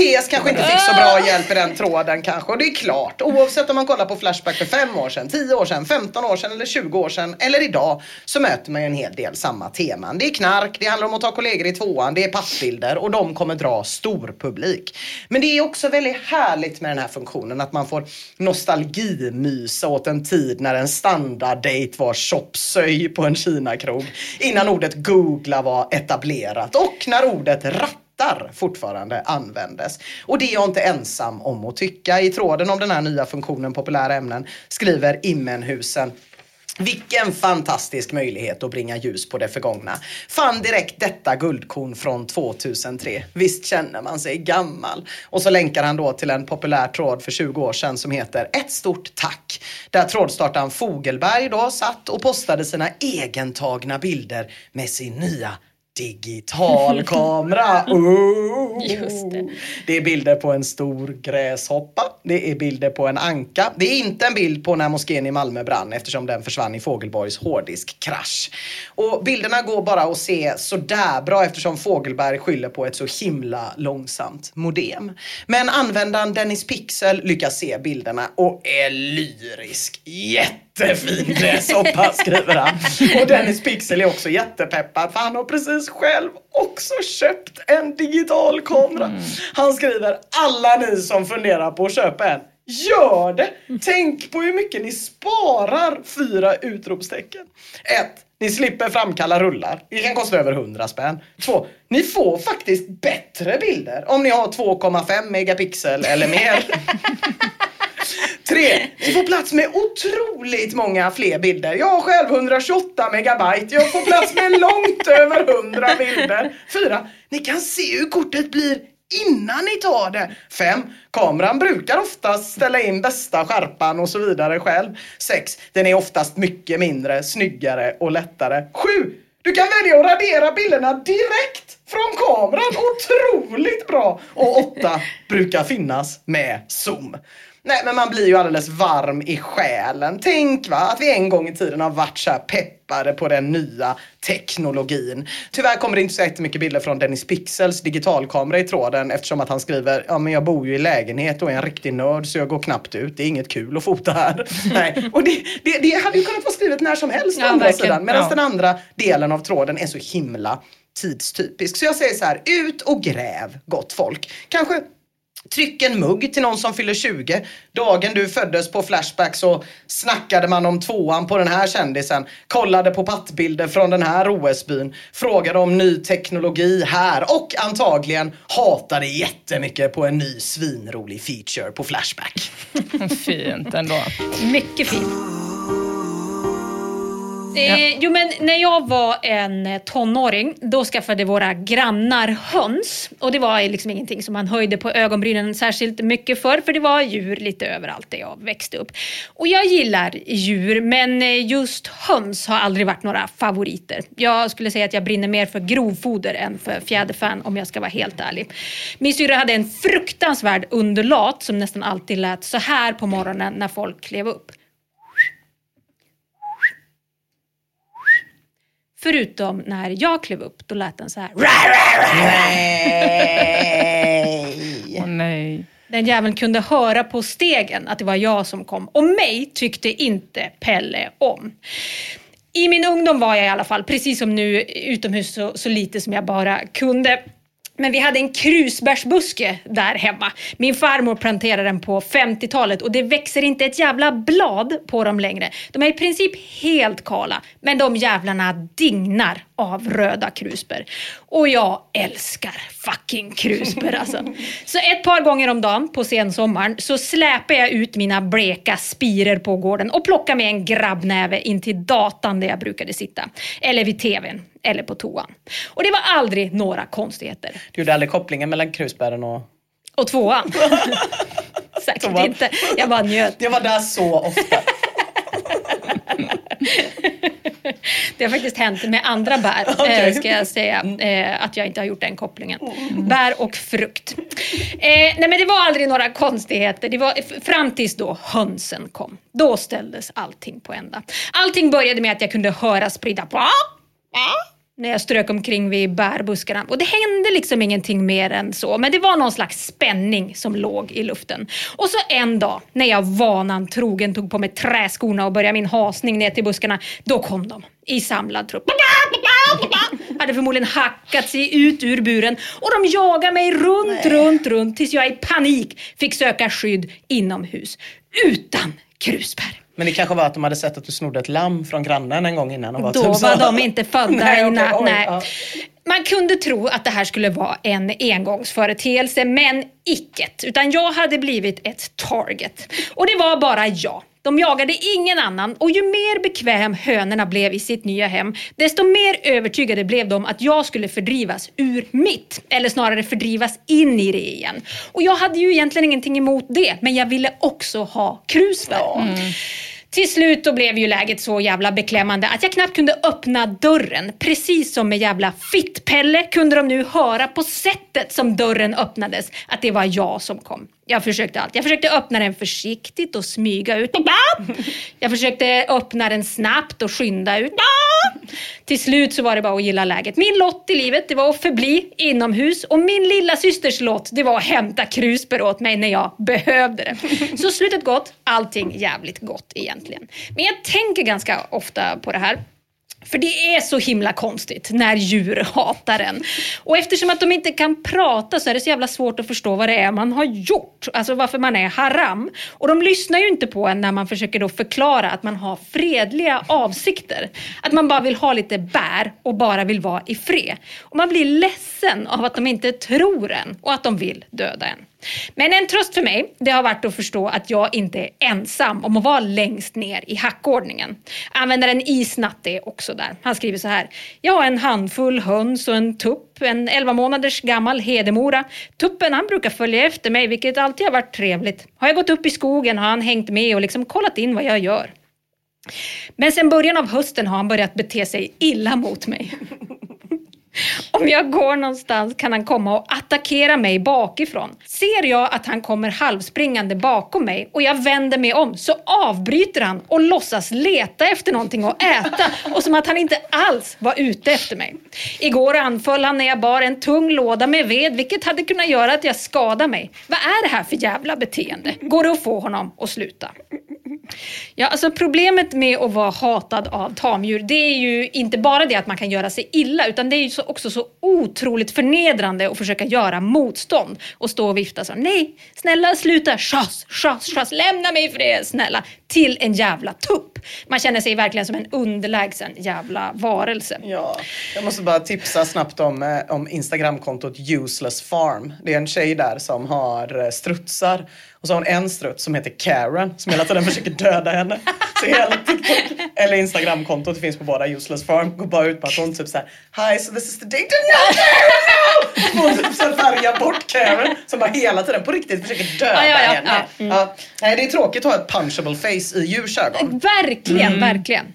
TS kanske inte fick så bra hjälp i den tråden kanske. Och det är klart, oavsett om man kollar på Flashback för 5 år sedan, 10 år sedan, 15 år sedan eller 20 år sedan eller idag så möter man ju en hel del samma teman. Det är knark, det handlar om att ta kollegor i tvåan, det är pappbilder och de kommer dra stor publik. Men det är också väldigt härligt med den här funktionen att man får nostalgimysa åt en tid när en standarddate var chopsöj på en Kinakrog innan ordet googla var etablerat och när ordet ratt hattar fortfarande användes. Och det är jag inte ensam om att tycka. I tråden om den här nya funktionen populära ämnen skriver Immenhusen vilken fantastisk möjlighet att bringa ljus på det förgångna. Fann direkt detta guldkorn från 2003. Visst känner man sig gammal. Och så länkar han då till en populär tråd för 20 år sedan som heter Ett stort tack. Där trådstartaren Fogelberg då satt och postade sina egentagna bilder med sin nya digitalkamera. Oh. *laughs* Just det. det är bilder på en stor gräshoppa. Det är bilder på en anka. Det är inte en bild på när moskén i Malmö brann eftersom den försvann i Fågelborgs hårddiskkrasch. Och bilderna går bara att se sådär bra eftersom Fågelberg skyller på ett så himla långsamt modem. Men användaren Dennis Pixel lyckas se bilderna och är lyrisk. Jättefin gräshoppa *laughs* skriver han. Och Dennis Pixel är också jättepeppad för han har precis själv också köpt en digital kamera. Han skriver alla ni som funderar på att köpa en Gör det! Tänk på hur mycket ni sparar! Fyra utropstecken. 1. Ni slipper framkalla rullar. Det kan kosta över 100 spänn. 2. Ni får faktiskt bättre bilder om ni har 2,5 megapixel eller mer. *laughs* Tre, ni får plats med otroligt många fler bilder. Jag har själv 128 megabyte. Jag får plats med långt *laughs* över 100 bilder. Fyra, ni kan se hur kortet blir innan ni tar det. 5. Kameran brukar oftast ställa in bästa skärpan och så vidare själv. 6. Den är oftast mycket mindre, snyggare och lättare. 7. Du kan välja att radera bilderna direkt från kameran. Otroligt bra! Och 8. Brukar finnas med zoom. Nej men man blir ju alldeles varm i själen. Tänk va, att vi en gång i tiden har varit så här peppade på den nya teknologin. Tyvärr kommer det inte så jättemycket bilder från Dennis Pixels digitalkamera i tråden eftersom att han skriver ja men jag bor ju i lägenhet och är en riktig nörd så jag går knappt ut. Det är inget kul att fota här. *laughs* Nej. Och det, det, det hade ju kunnat vara skrivet när som helst Ja, andra verkligen. sidan. Medan Ja. den andra delen av tråden är så himla tidstypisk. Så jag säger så här, ut och gräv gott folk. Kanske Tryck en mugg till någon som fyller 20. Dagen du föddes på Flashback så snackade man om tvåan på den här kändisen. Kollade på pattbilder från den här OS-byn. Frågade om ny teknologi här och antagligen hatade jättemycket på en ny svinrolig feature på Flashback. *laughs* Fint ändå. Mycket fint. Eh, jo men när jag var en eh, tonåring då skaffade våra grannar höns. Och det var liksom ingenting som man höjde på ögonbrynen särskilt mycket för. För det var djur lite överallt där jag växte upp. Och jag gillar djur men eh, just höns har aldrig varit några favoriter. Jag skulle säga att jag brinner mer för grovfoder än för fjäderfän om jag ska vara helt ärlig. Min syrra hade en fruktansvärd underlat som nästan alltid lät så här på morgonen när folk klev upp. Förutom när jag klev upp, då lät den så här. Nej. Åh nej. Den jäveln kunde höra på stegen att det var jag som kom. Och mig tyckte inte Pelle om. I min ungdom var jag i alla fall, precis som nu, utomhus så, så lite som jag bara kunde. Men vi hade en krusbärsbuske där hemma. Min farmor planterade den på 50-talet och det växer inte ett jävla blad på dem längre. De är i princip helt kala, men de jävlarna dignar av röda krusbär. Och jag älskar fucking krusbär alltså. Så ett par gånger om dagen på sensommaren så släpar jag ut mina bleka spirer på gården och plockar med en grabbnäve in till datan där jag brukade sitta. Eller vid tvn. Eller på toan. Och det var aldrig några konstigheter. Du gjorde aldrig kopplingen mellan krusbären och... Och tvåan? *laughs* Säkert Toan. inte. Jag bara njöt. Jag var där så ofta. *laughs* Det har faktiskt hänt med andra bär, eh, ska jag säga, eh, att jag inte har gjort den kopplingen. Bär och frukt. Eh, nej men det var aldrig några konstigheter, det var fram tills då hönsen kom. Då ställdes allting på ända. Allting började med att jag kunde höra spridda bra, när jag strök omkring vid bärbuskarna. Och det hände liksom ingenting mer än så. Men det var någon slags spänning som låg i luften. Och så en dag, när jag vanan trogen tog på mig träskorna och började min hasning ner till buskarna, då kom de i samlad trupp. Hade förmodligen hackat sig ut ur buren och de jagade mig runt, runt, runt tills jag i panik fick söka skydd inomhus. Utan krusbär. Men det kanske var att de hade sett att du snodde ett lamm från grannen en gång innan. Och var Då typ så- var de inte födda *laughs* Nej, natt. oj, nej. ja. Man kunde tro att det här skulle vara en engångsföreteelse, men icket. Utan jag hade blivit ett target. Och det var bara jag. De jagade ingen annan och ju mer bekväm hönorna blev i sitt nya hem, desto mer övertygade blev de att jag skulle fördrivas ur mitt, eller snarare fördrivas in i det igen. Och jag hade ju egentligen ingenting emot det, men jag ville också ha krusbär. Till slut då blev ju läget så jävla beklämmande att jag knappt kunde öppna dörren. Precis som med jävla fittpelle kunde de nu höra på sättet som dörren öppnades att det var jag som kom. Jag försökte allt. Jag försökte öppna den försiktigt och smyga ut. Jag försökte öppna den snabbt och skynda ut. Till slut så var det bara att gilla läget. Min lott i livet det var att förbli inomhus och min lilla systers lott det var att hämta krusbär åt mig när jag behövde det. Så slutet gott, allting jävligt gott egentligen. Men jag tänker ganska ofta på det här. För det är så himla konstigt när djur hatar en. Och eftersom att de inte kan prata så är det så jävla svårt att förstå vad det är man har gjort. Alltså varför man är haram. Och de lyssnar ju inte på en när man försöker då förklara att man har fredliga avsikter. Att man bara vill ha lite bär och bara vill vara i fred. Och man blir ledsen av att de inte tror en och att de vill döda en. Men en tröst för mig, det har varit att förstå att jag inte är ensam om att vara längst ner i hackordningen. Användaren Isnatte är också där. Han skriver så här. Jag har en handfull höns och en tupp, en 11 månaders gammal hedemora. Tuppen han brukar följa efter mig, vilket alltid har varit trevligt. Har jag gått upp i skogen har han hängt med och liksom kollat in vad jag gör. Men sen början av hösten har han börjat bete sig illa mot mig. *laughs* *laughs* Om jag går någonstans kan han komma och attackera mig bakifrån. Ser jag att han kommer halvspringande bakom mig och jag vänder mig om så avbryter han och låtsas leta efter någonting att äta *laughs* och som att han inte alls var ute efter mig. Igår anföll han när jag bar en tung låda med ved vilket hade kunnat göra att jag skadade mig. Vad är det här för jävla beteende? Går det att få honom att sluta? Ja, alltså problemet med att vara hatad av tamdjur, det är ju inte bara det att man kan göra sig illa, utan det är ju också så otroligt förnedrande att försöka göra motstånd och stå och vifta så. Nej, snälla sluta, schas, schas, schas, lämna mig för det, snälla. Till en jävla tupp. Man känner sig verkligen som en underlägsen jävla varelse. Ja, jag måste bara tipsa snabbt om, eh, om Instagramkontot Useless Farm. Det är en tjej där som har eh, strutsar. Och så har hon en struts som heter Karen som hela tiden *laughs* försöker döda henne. Så hela TikTok *laughs* eller Instagramkontot finns på båda Useless Farm går bara ut på att hon typ såhär Hi so this is the day to no, no! Hon typ så färgar bort Karen som bara hela tiden på riktigt försöker döda Ja, ja, ja, henne. mm. Nej, det är tråkigt att ha ett punchable face i djurs ögon. Verkligen, verkligen.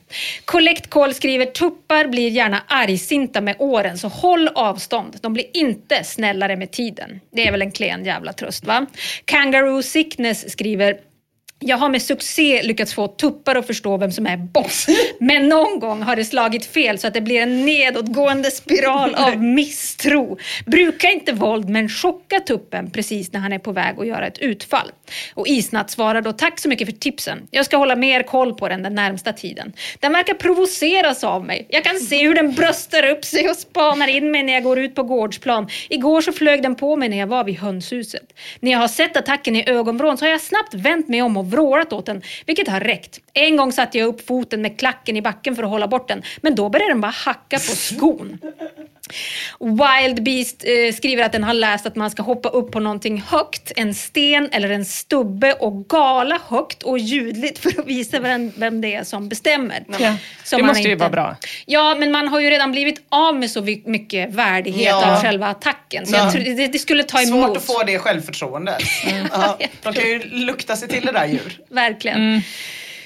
Collect Call skriver tuppar blir gärna argsinta med åren så håll avstånd. De blir inte snällare med tiden. Det är väl en klen jävla tröst va? Kangaroo Sickness skriver Jag har med succé lyckats få tuppar att förstå vem som är boss. Men någon gång har det slagit fel så att det blir en nedåtgående spiral av misstro. Bruka inte våld men chocka tuppen precis när han är på väg att göra ett utfall. Och Isnatt svarar då tack så mycket för tipsen. Jag ska hålla mer koll på den den närmsta tiden. Den verkar provoceras av mig. Jag kan se hur den bröstar upp sig och spanar in mig när jag går ut på gårdsplan. Igår så flög den på mig när jag var vid hönshuset. När jag har sett attacken i ögonvrån så har jag snabbt vänt mig om och vrålat åt den, vilket har räckt. En gång satte jag upp foten med klacken i backen för att hålla bort den, men då började den bara hacka på skon. Wild Beast eh, skriver att den har läst att man ska hoppa upp på någonting högt, en sten eller en stubbe och gala högt och ljudligt för att visa vem, vem det är som bestämmer. Ja. Som Det måste ju inte- vara bra. Ja, men man har ju redan blivit av med så mycket värdighet Ja. av själva attacken. Så Ja. jag tror det, det skulle ta emot. Svårt att få det självförtroendet. *laughs* Ja, de kan ju lukta sig till det där djur. Verkligen.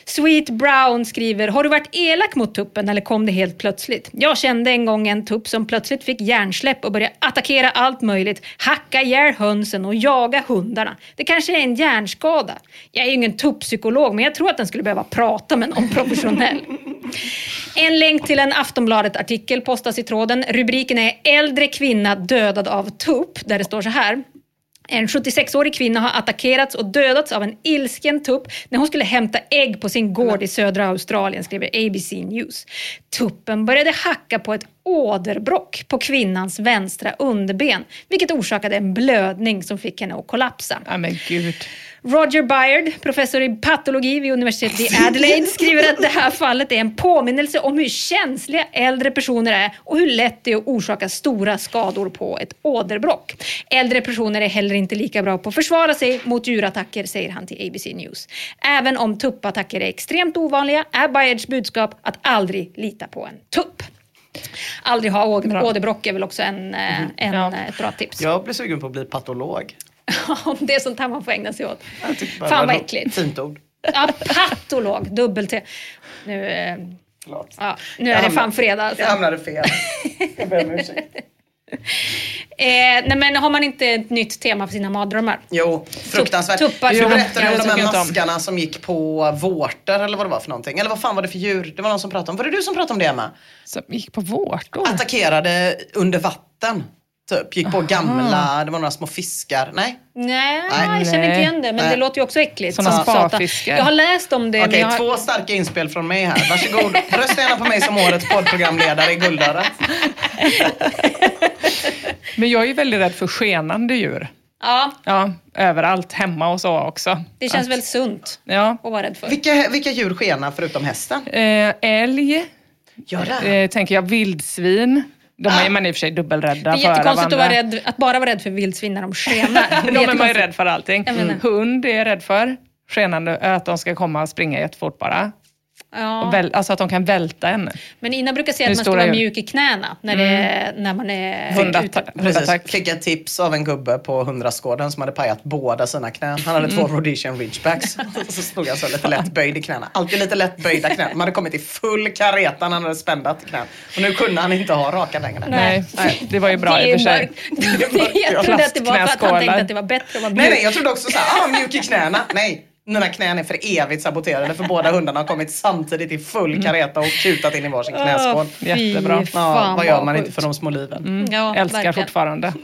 Sweet Brown skriver, har du varit elak mot tuppen eller kom det helt plötsligt? Jag kände en gång en tupp som plötsligt fick hjärnsläpp och började attackera allt möjligt, hacka ihjäl hönsen och jaga hundarna. Det kanske är en hjärnskada. Jag är ju ingen tupppsykolog men jag tror att den skulle behöva prata med någon *laughs* professionell. En länk till en Aftonbladet-artikel postas i tråden. Rubriken är “Äldre kvinna dödad av tupp” där det står så här. En 76-årig kvinna har attackerats och dödats av en ilsken tupp när hon skulle hämta ägg på sin gård i södra Australien, skriver ABC News. Tuppen började hacka på ett åderbråck på kvinnans vänstra underben, vilket orsakade en blödning som fick henne att kollapsa. Ja, men gud. Roger Byard, professor i patologi vid universitetet i Adelaide, skriver att det här fallet är en påminnelse om hur känsliga äldre personer är och hur lätt det är att orsaka stora skador på ett åderbråck. Äldre personer är heller inte lika bra på att försvara sig mot djurattacker, säger han till ABC News. Även om tuppattacker är extremt ovanliga är Byards budskap att aldrig lita på en tupp. Aldrig ha åderbråck är väl också en, eh, en, Ja. eh, ett bra tips. Jag blir sugen på att bli patolog. *laughs* Om det är sånt här man får ägna sig åt. Jag Fan det vad äckligt. Fint ord. Ja, patolog, dubbel-T. Nu, eh, ja, nu Jag är det hamnade- fan fredag. Alltså. Jag hamnade fel. Jag ber om ursäkt. *laughs* Eh, nej, men har man inte ett nytt tema för sina mardrömmar? Jo, fruktansvärt. Tuppar. Du berättade jag om de här maskarna som gick på vårtor eller vad det var för någonting. Eller vad fan var det för djur? Det var någon som pratade om. Var det du som pratade om det Emma? Som gick på vårtor. Attackerade under vatten. Typ. Gick på gamla, det var några små fiskar. Nej? Nej, Nej. jag känner inte igen det. Men Nej. det låter ju också äckligt. Såna sparfiskar. Jag har läst om det. Okej, jag har... två starka inspel från mig här. Varsågod. Rösta gärna på mig som årets poddprogramledare i Guldörat. *laughs* Men jag är ju väldigt rädd för skenande djur. Ja, Ja, överallt, hemma och så också. det känns Att- väl sunt Ja. att vara rädd för. Vilka, vilka djur skenar förutom hästen? Eh, älg, Gör det? eh, tänker jag. Vildsvin. De är man i och för sig dubbelrädda Det är för. jättekonstigt att, vara rädd, att bara vara rädd för vildsvin när de skenar. De är *laughs* man ju rädd för allting. Hund är jag rädd för. Skenande, att de ska komma och springa jättefort bara. Ja. Väl, alltså att de kan välta en. Men Ina brukar säga att man ska stora vara mjuk i knäna när, det är, när man är hundattack. Fick ett tips av en gubbe på hundrastgården som hade pajat båda sina knän. Han hade två Rhodesian ridgebacks. *laughs* så stod han så lite lätt böjd i knäna. Alltid lite lätt böjda knän. Man hade kommit i full kareta när han hade spändat knän. Och nu kunde han inte ha raka längre. Nej, det var ju bra i och för sig. Jag trodde att det var för att han tänkte att det var bättre att vara mjuk. Nej, nej, jag trodde också så här, ah, mjuk i knäna. Nej, mina knän är för evigt saboterade för båda hundarna har kommit samtidigt i full kareta och kutat in i varsin knäskål. Fy Jättebra. Ja, vad gör man inte för de små liven? Mm. Ja, Älskar verkligen. fortfarande. *laughs*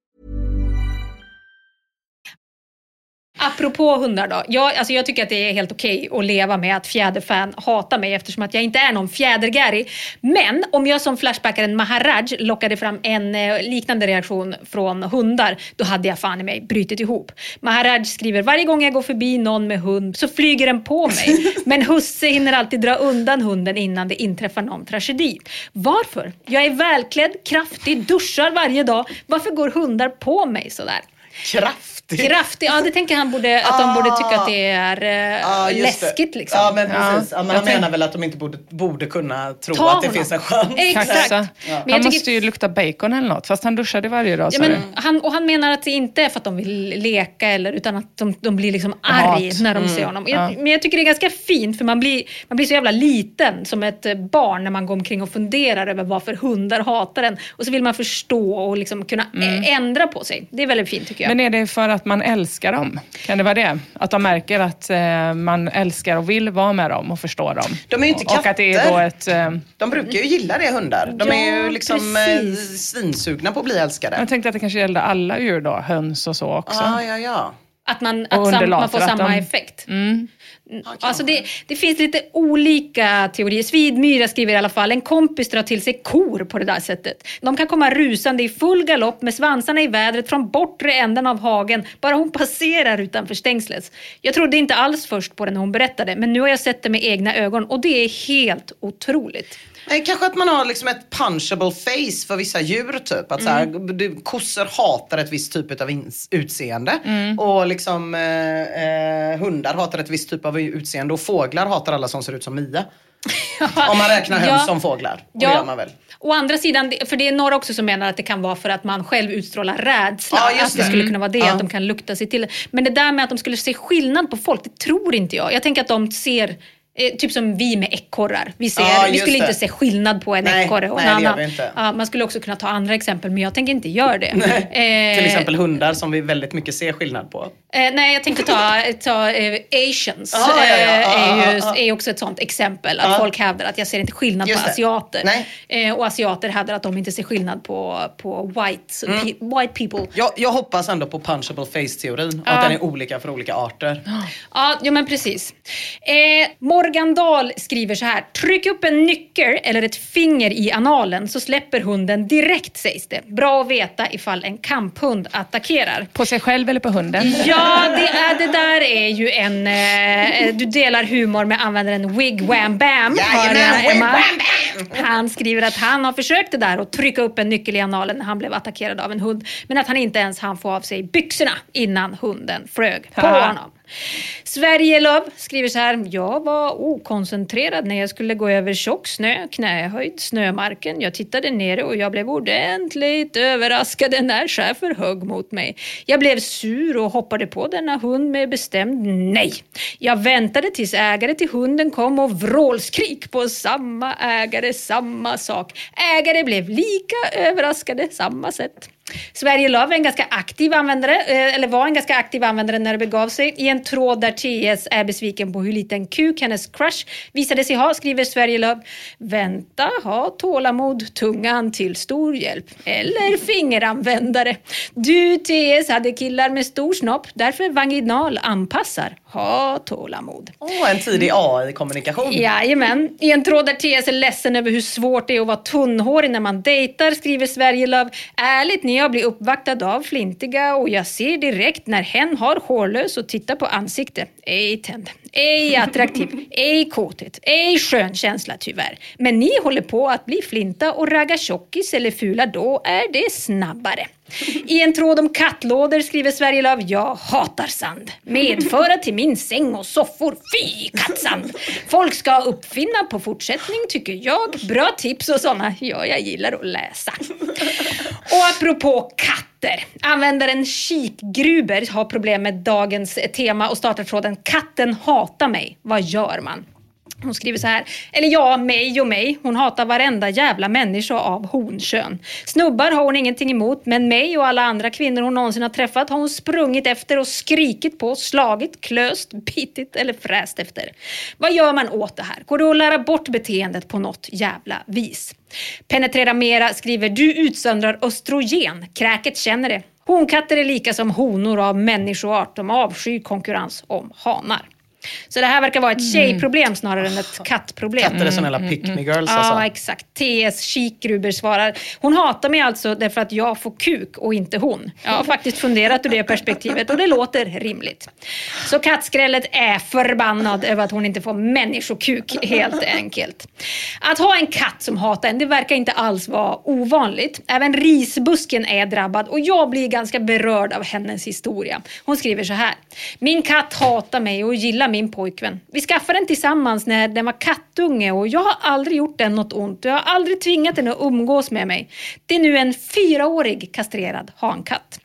Apropå hundar då. Jag, alltså jag tycker att det är helt okej att leva med att fjäderfan hatar mig eftersom att jag inte är någon fjädergäri. Men om jag som flashbackaren Maharaj lockade fram en eh, liknande reaktion från hundar, då hade jag fan i mig brutit ihop. Maharaj skriver varje gång jag går förbi någon med hund så flyger den på mig. *laughs* Men husse hinner alltid dra undan hunden innan det inträffar någon tragedi. Varför? Jag är välklädd, kraftig, duschar varje dag. Varför går hundar på mig sådär? Kraftigt. Kraftig, ja det tänker han borde, att de borde tycka att det är eh, Ja, just det. läskigt liksom. Ja, men precis. Ja. men Jag han menar väl att de inte borde, borde kunna tro Ta att det honom. finns en chans. Exakt. Men Han tycker- måste ju lukta bacon eller något, fast han duschade varje dag Ja, men han, och han menar att det inte är för att de vill leka eller, utan att de, de blir liksom arg Hat. när de Mm. ser honom. Jag, Ja. Men jag tycker det är ganska fint för man blir, man blir så jävla liten som ett barn när man går omkring och funderar över varför hundar hatar en. Och så vill man förstå och liksom kunna ä- ändra på sig. Det är väldigt fint tycker jag. Mm. Men är det för att man älskar dem? Kan det vara det? Att de märker att eh, man älskar och vill vara med dem och förstå dem? De är ju inte Och att det är katter. då ett... Eh, De brukar ju gilla det hundar. De är ju Ja, liksom eh, svinsugna på att bli älskade. jag tänkte att det kanske gällde alla djur då, höns och så också. Ja, ja, ja. Att man, att sam, man får att samma de- effekt. Mm. Alltså det, det finns lite olika teorier. Svidmyra skriver i alla fall, en kompis drar till sig kor på det där sättet. De kan komma rusande i full galopp med svansarna i vädret från bortre änden av hagen, bara hon passerar utanför stängslet. Jag trodde inte alls först på det när hon berättade, men nu har jag sett det med egna ögon och det är helt otroligt. Eh, Kanske att man har liksom ett punchable face för vissa djur typ. Att så här, Mm. du, kossor hatar ett visst typ av utseende. Mm. Och liksom eh, eh, hundar hatar ett visst typ av utseende. Och fåglar hatar alla som ser ut som Mia. *laughs* Om man räknar höns Ja. som fåglar. Och det Ja. gör man väl. Å andra sidan, för det är några också som menar att det kan vara för att man själv utstrålar rädsla. Ja, just att det det. skulle kunna vara det, Ja. att de kan lukta sig till det. Men det där med att de skulle se skillnad på folk, det tror inte jag. Jag tänker att de ser Eh, typ som vi med ekorrar. Vi, ser, Ja, vi skulle det. inte se skillnad på en Nej, ekorre och nej, en annan. Ja, man skulle också kunna ta andra exempel, men jag tänker inte göra det. Eh, Till exempel hundar som vi väldigt mycket ser skillnad på. Eh, nej, jag tänkte ta, ta eh, Asians. Ah, ja, ja, eh, ah, är, ju, ah, ah. är också ett sånt exempel. Att Ah. folk hävdar att jag ser inte skillnad Just på det. asiater. Och asiater hävdar att de inte ser skillnad på, på white, Mm. pe- white people. Jag, jag hoppas ändå på punchable face-teorin. Att den är olika för olika arter. Ja, ja men precis. Morgan Dahl skriver så här. Tryck upp en nyckel eller ett finger i analen så släpper hunden direkt sägs det. Bra att veta ifall en kamphund attackerar. På sig själv eller på hunden? Ja, det, är, det där är ju en... Eh, du delar humor med användaren Wig Wham Bam. Jajamän, jag, Wig. Wham Han skriver att han har försökt det där och trycka upp en nyckel i analen när han blev attackerad av en hund. Men att han inte ens hann få av sig byxorna innan hunden flög på Haha. Sverige Love skriver så här. Jag var okoncentrerad när jag skulle gå över tjock snö, knähöjd, snömarken. Jag tittade ner och jag blev ordentligt överraskad när schäfer högg mot mig. Jag blev sur och hoppade på denna hund med bestämd nej. Jag väntade tills ägare till hunden kom och vrålskrik på samma ägare, samma sak. Ägare blev lika överraskade, samma sätt. Sverige Love är en ganska aktiv användare, eh, eller var en ganska aktiv användare när det begav sig. I en tråd där TS är besviken på hur liten kuk hennes crush visade sig ha skriver Sverige Love Vänta, ha tålamod, tungan till stor hjälp. Eller fingeranvändare. Du TS hade killar med stor snopp, därför vaginal anpassar. Ha tålamod. Åh, en tidig AI-kommunikation. Jajamän. I en tråd där TS är ledsen över hur svårt det är att vara tunnhårig när man dejtar skriver Sverigelöv. Ärligt när jag blir uppvaktad av flintiga och jag ser direkt när hen har hårlös och tittar på ansikte. Ej tänd, ej attraktiv, ej kåthet, ej skön känsla tyvärr. Men ni håller på att bli flinta och ragga tjockis eller fula, då är det snabbare. I en tråd om kattlådor skriver Sverigelöv Jag hatar sand. Medföra till min säng och soffor. Fy kattsand! Folk ska uppfinna på fortsättning tycker jag. Bra tips och sådana. Ja, jag gillar att läsa. Och apropå katt katter. Användaren Kikgruber har problem med dagens tema och startar tråden Katten hatar mig. Vad gör man? Hon skriver så här, eller ja, mig och mig. Hon hatar varenda jävla människa av honkön. Snubbar har hon ingenting emot, men mig och alla andra kvinnor hon någonsin har träffat har hon sprungit efter och skrikit på, slagit, klöst, bitit eller fräst efter. Vad gör man åt det här? Går det att lära bort beteendet på något jävla vis? Penetrera mera skriver, du utsöndrar östrogen. Kräket känner det. Honkatter är lika som honor av människoart. De avskyr konkurrens om hanar. Så det här verkar vara ett tjejproblem snarare än ett kattproblem. Katter är såna jävla pick me girls Ja, alltså. exakt. TS Kikgruber svarar. Hon hatar mig alltså därför att jag får kuk och inte hon. Jag har faktiskt funderat ur det perspektivet och det låter rimligt. Så kattskrället är förbannad över att hon inte får människokuk helt enkelt. Att ha en katt som hatar en, det verkar inte alls vara ovanligt. Även risbusken är drabbad och jag blir ganska berörd av hennes historia. Hon skriver så här. Min katt hatar mig och gillar min pojkvän. Vi skaffade den tillsammans när den var kattunge och jag har aldrig gjort den något ont. Jag har aldrig tvingat den att umgås med mig. Det är nu en fyraårig kastrerad hankatt.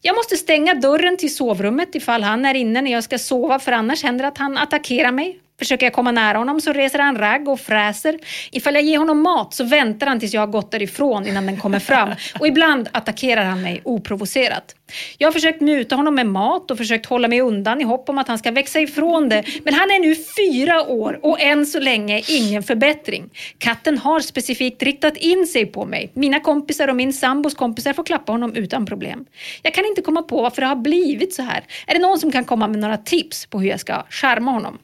Jag måste stänga dörren till sovrummet ifall han är inne när jag ska sova för annars händer det att han attackerar mig. Försöker jag komma nära honom så reser han ragg och fräser. Ifall jag ger honom mat så väntar han tills jag har gått därifrån innan den kommer fram. *laughs* Och ibland attackerar han mig oprovocerat. Jag har försökt muta honom med mat och försökt hålla mig undan i hopp om att han ska växa ifrån det. Men han är nu fyra år och än så länge ingen förbättring. Katten har specifikt riktat in sig på mig. Mina kompisar och min sambos kompisar får klappa honom utan problem. Jag kan inte komma på varför det har blivit så här. Är det någon som kan komma med några tips på hur jag ska charma honom?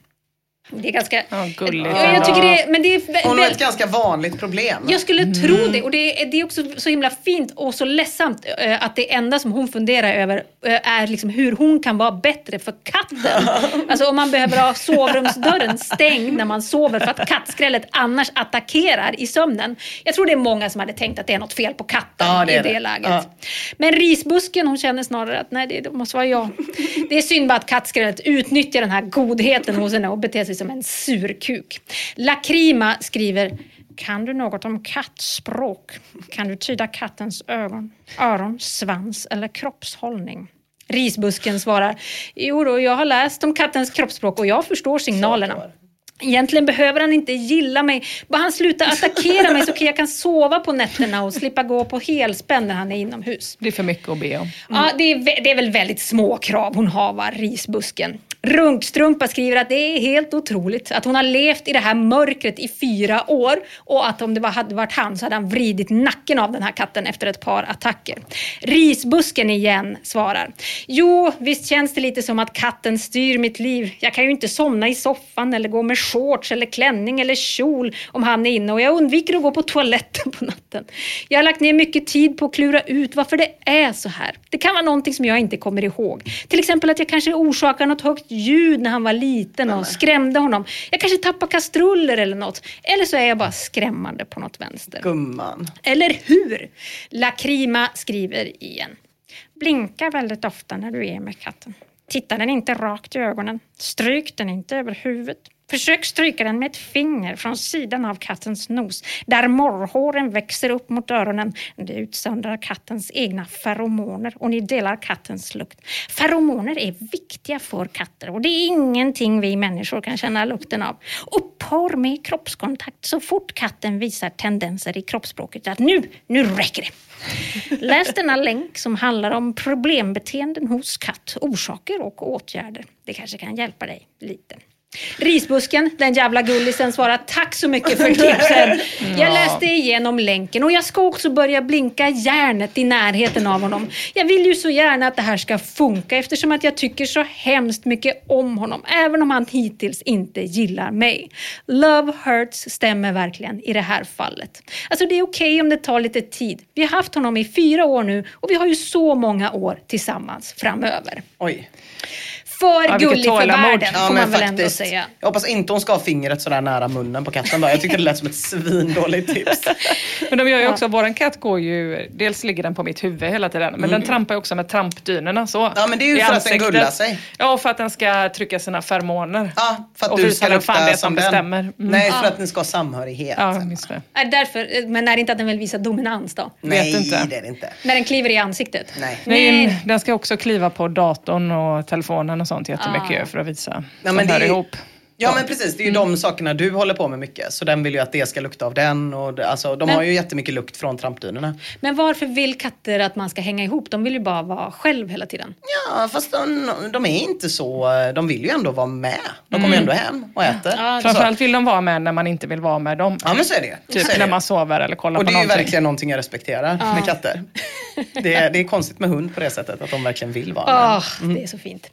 Det är ganska... Ja, gulligt. Ja, jag tycker det, men det är Hon har ett ganska vanligt problem. jag skulle tro det och det är, det är också så himla fint och så ledsamt eh, att det enda som hon funderar över eh, är liksom hur hon kan vara bättre för katten. *laughs* alltså om man behöver ha sovrumsdörren stängd när man sover för att kattskrället annars attackerar i sömnen. Jag tror det är många som hade tänkt att det är något fel på katten Ja, det i det det. läget. Ja. Men risbusken hon känner snarare att nej det, det måste vara jag. Det är synd bara att kattskrället utnyttjar den här godheten hos henne och beter sig som en surkuk. Lakrima skriver kan du något om kattspråk? Kan du tyda kattens ögon, öron, svans eller kroppshållning? Risbusken svarar, jo då, jag har läst om kattens kroppsspråk och jag förstår signalerna. Egentligen behöver han inte gilla mig. Bara han slutar attackera mig så att jag kan sova på nätterna och slippa gå på helspänn när han är inomhus. Det är för mycket att be om. Ja, det är, det är väl väldigt små krav hon har, va, risbusken. Runkstrumpa skriver att det är helt otroligt att hon har levt i det här mörkret i fyra år och att om det var, hade varit han så hade han vridit nacken av den här katten efter ett par attacker. Risbusken igen svarar. Jo, visst känns det lite som att katten styr mitt liv. Jag kan ju inte somna i soffan eller gå med shorts eller klänning eller kjol om han är inne och jag undviker att gå på toaletten på natten. Jag har lagt ner mycket tid på att klura ut varför det är så här. Det kan vara någonting som jag inte kommer ihåg. Till exempel att jag kanske orsakar något högt ljud när han var liten och skrämde honom. Jag kanske tappade kastruller eller något. Eller så är jag bara skrämmande på något vänster. Gumman. Eller hur? Lakrima skriver igen. Blinka väldigt ofta när du är med katten. Titta den inte rakt i ögonen. Stryk den inte över huvudet. Försök stryka den med ett finger från sidan av kattens nos, där morrhåren växer upp mot öronen. Det utsöndrar kattens egna feromoner och ni delar kattens lukt. Feromoner är viktiga för katter och det är ingenting vi människor kan känna lukten av. Upphör med kroppskontakt så fort katten visar tendenser i kroppsspråket att nu, nu räcker det. Läs denna länk som handlar om problembeteenden hos katt, orsaker och åtgärder. Det kanske kan hjälpa dig lite. Risbusken, den jävla gullisen, svarar tack så mycket för tipsen. *laughs* Jag läste igenom länken och jag ska också börja blinka järnet i närheten av honom. Jag vill ju så gärna att det här ska funka eftersom att jag tycker så hemskt mycket om honom, även om han hittills inte gillar mig. Love hurts stämmer verkligen i det här fallet. Alltså det är okej om det tar lite tid. Vi har haft honom i fyra år nu och vi har ju så många år tillsammans framöver. Oj. För Ja, gullig för världen, Ja, får men man väl ändå faktiskt. säga. Jag hoppas inte hon ska ha fingret sådär nära munnen på katten. Bara. Jag tyckte det lät som ett svindåligt tips. *laughs* Men de gör ju också, våran katt går ju, dels ligger den på mitt huvud hela tiden, men den trampar ju också med trampdynorna så. Mm. Ja, men det är ju för att den ansiktet. gullar sig. Ja, och för att den ska trycka sina feromoner. Ja, för att Och du ska vem fan det lukta som som bestämmer. den. Mm. Nej, för att ni ska ha samhörighet. Ja, just det. Är det därför, men är det inte att den vill visa dominans då? Nej, vet inte. det är det inte. När den kliver i ansiktet? Nej. Nej, den ska också kliva på datorn och telefonen och sånt jättemycket Ah. för att visa Ja, som men det hör är- ihop. Ja men precis, det är ju de sakerna du håller på med mycket. Så den vill ju att det ska lukta av den. Och det, alltså, de Men- har ju jättemycket lukt från trampdynorna. Men varför vill katter att man ska hänga ihop? De vill ju bara vara själv hela tiden. Ja fast de, de är inte så, de vill ju ändå vara med. De kommer ju ändå hem och äter. Så- Framförallt vill de vara med när man inte vill vara med dem. Ja men så är det. Typ så är när det. man sover eller kollar Och på det är ju någonting. verkligen någonting jag respekterar Ja. med katter. Det är, det är konstigt med hund på det sättet, att de verkligen vill vara med. Ah, Det är så fint.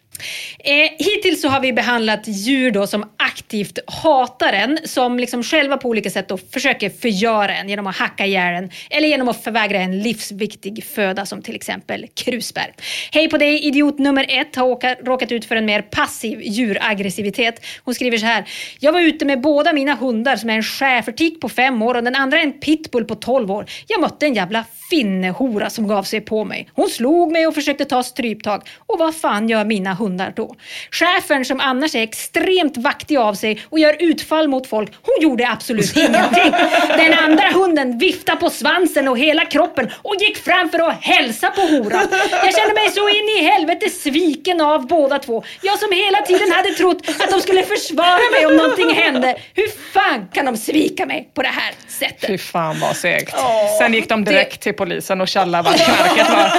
Eh, hittills så har vi behandlat djur då som aktivt hatar en, som liksom själva på olika sätt då försöker förgöra en genom att hacka ihjäl en eller genom att förvägra en livsviktig föda som till exempel krusbär. Hej på dig, idiot nummer ett har åka, råkat ut för en mer passiv djuraggressivitet. Hon skriver så här. Jag var ute med båda mina hundar som är en schäfertik på fem år och den andra en pitbull på 12 år. Jag mötte en jävla finnehora som gav sig på mig. Hon slog mig och försökte ta stryptag. Och vad fan gör mina hundar då? Schäfern som annars är extremt vaktig av sig och gör utfall mot folk, hon gjorde absolut *laughs* ingenting. Den andra hunden viftade på svansen och hela kroppen och gick fram för att hälsa på horan. Jag kände mig så in i helvete sviken av båda två. Jag som hela tiden hade trott att de skulle försvara mig om någonting hände. Hur fan kan de svika mig på det här sättet? Fy fan vad segt. Sen gick de direkt till polisen och tjallade vart knarket var.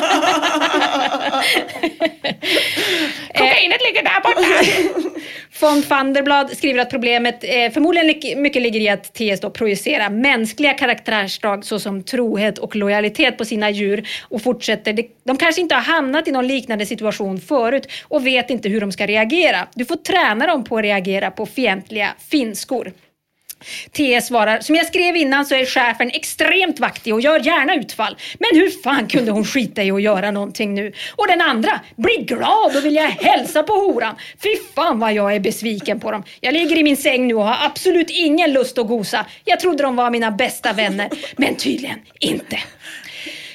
*laughs* Kokainet ligger där borta! *laughs* Von Vanderblad skriver att problemet eh, förmodligen mycket ligger i att TS då projicerar mänskliga karaktärsdrag såsom trohet och lojalitet på sina djur och fortsätter. De, de kanske inte har hamnat i någon liknande situation förut och vet inte hur de ska reagera. Du får träna dem på att reagera på fientliga finskor. TS svarar, som jag skrev innan så är chefen extremt vaktig och gör gärna utfall. Men hur fan kunde hon skita i att göra någonting nu? Och den andra, blir glad och vill jag hälsa på horan. Fy fan vad jag är besviken på dem. Jag ligger i min säng nu och har absolut ingen lust att gosa. Jag trodde de var mina bästa vänner, men tydligen inte.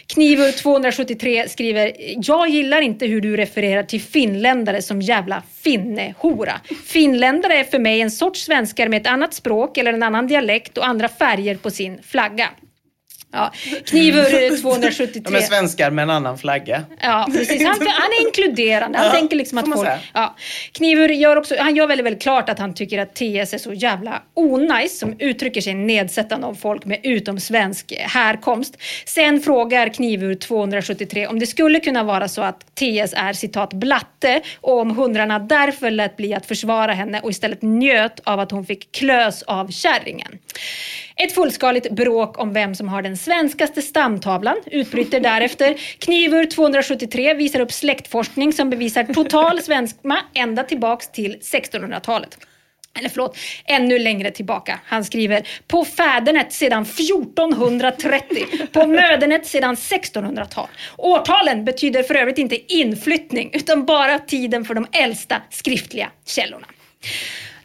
Knivur 273 skriver, jag gillar inte hur du refererar till finländare som jävla finnehora. Finländare är för mig en sorts svenskar med ett annat språk eller en annan dialekt och andra färger på sin flagga. Ja. Knivur eh, 273. De är svenskar med en annan flagga. Ja, precis. Han, *laughs* han är inkluderande. Han Ja, tänker liksom att folk... Ja. Knivur gör också, han gör väldigt, väldigt klart att han tycker att TS är så jävla onajs som uttrycker sig nedsättande om folk med utomsvensk härkomst. Sen frågar Knivur 273 om det skulle kunna vara så att TS är citat blatte och om hundrarna därför lät bli att försvara henne och istället njöt av att hon fick klös av kärringen. Ett fullskaligt bråk om vem som har den svenskaste stamtavlan utbryter därefter. Knivur 273 visar upp släktforskning som bevisar total svenskma ända tillbaks till 1600-talet. Eller förlåt, ännu längre tillbaka. Han skriver på fädernet sedan 1430, på mödernet sedan 1600-tal. Årtalen betyder för övrigt inte inflyttning utan bara tiden för de äldsta skriftliga källorna.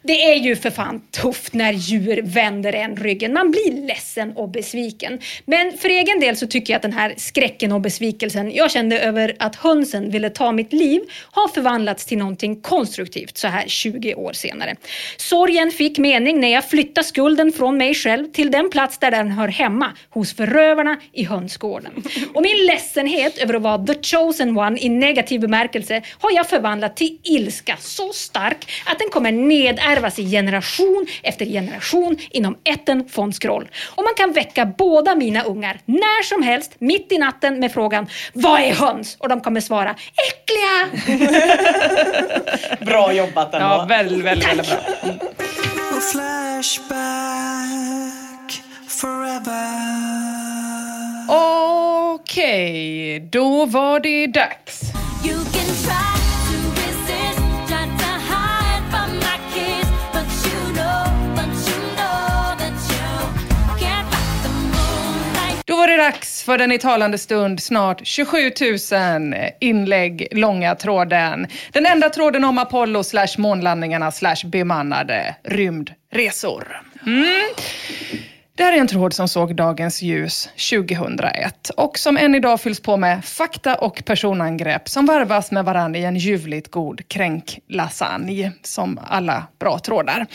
Det är ju för fan tufft när djur vänder en ryggen. Man blir ledsen och besviken. Men för egen del så tycker jag att den här skräcken och besvikelsen jag kände över att hönsen ville ta mitt liv har förvandlats till någonting konstruktivt så här 20 år senare. Sorgen fick mening när jag flyttade skulden från mig själv till den plats där den hör hemma, hos förövarna i hönsgården. Och min ledsenhet över att vara the chosen one i negativ bemärkelse har jag förvandlat till ilska så stark att den kommer nedärvas i generation efter generation inom ätten von Skroll. Och man kan väcka båda mina ungar när som helst mitt i natten med frågan Vad är höns? Och de kommer svara Äckliga! *laughs* Bra jobbat ändå. Ja, väldigt, väldigt, väldigt bra. A flashback forever. Okej, då var det dags. Då var det dags för den i talande stund snart 27 000 inlägg långa tråden. Den enda tråden om Apollo slash månlandningarna slash bemannade rymdresor. Mm. Det här är en tråd som såg dagens ljus 2001 och som än idag fylls på med fakta och personangrepp som varvas med varandra i en ljuvligt god kränklasagne, som alla bra trådar.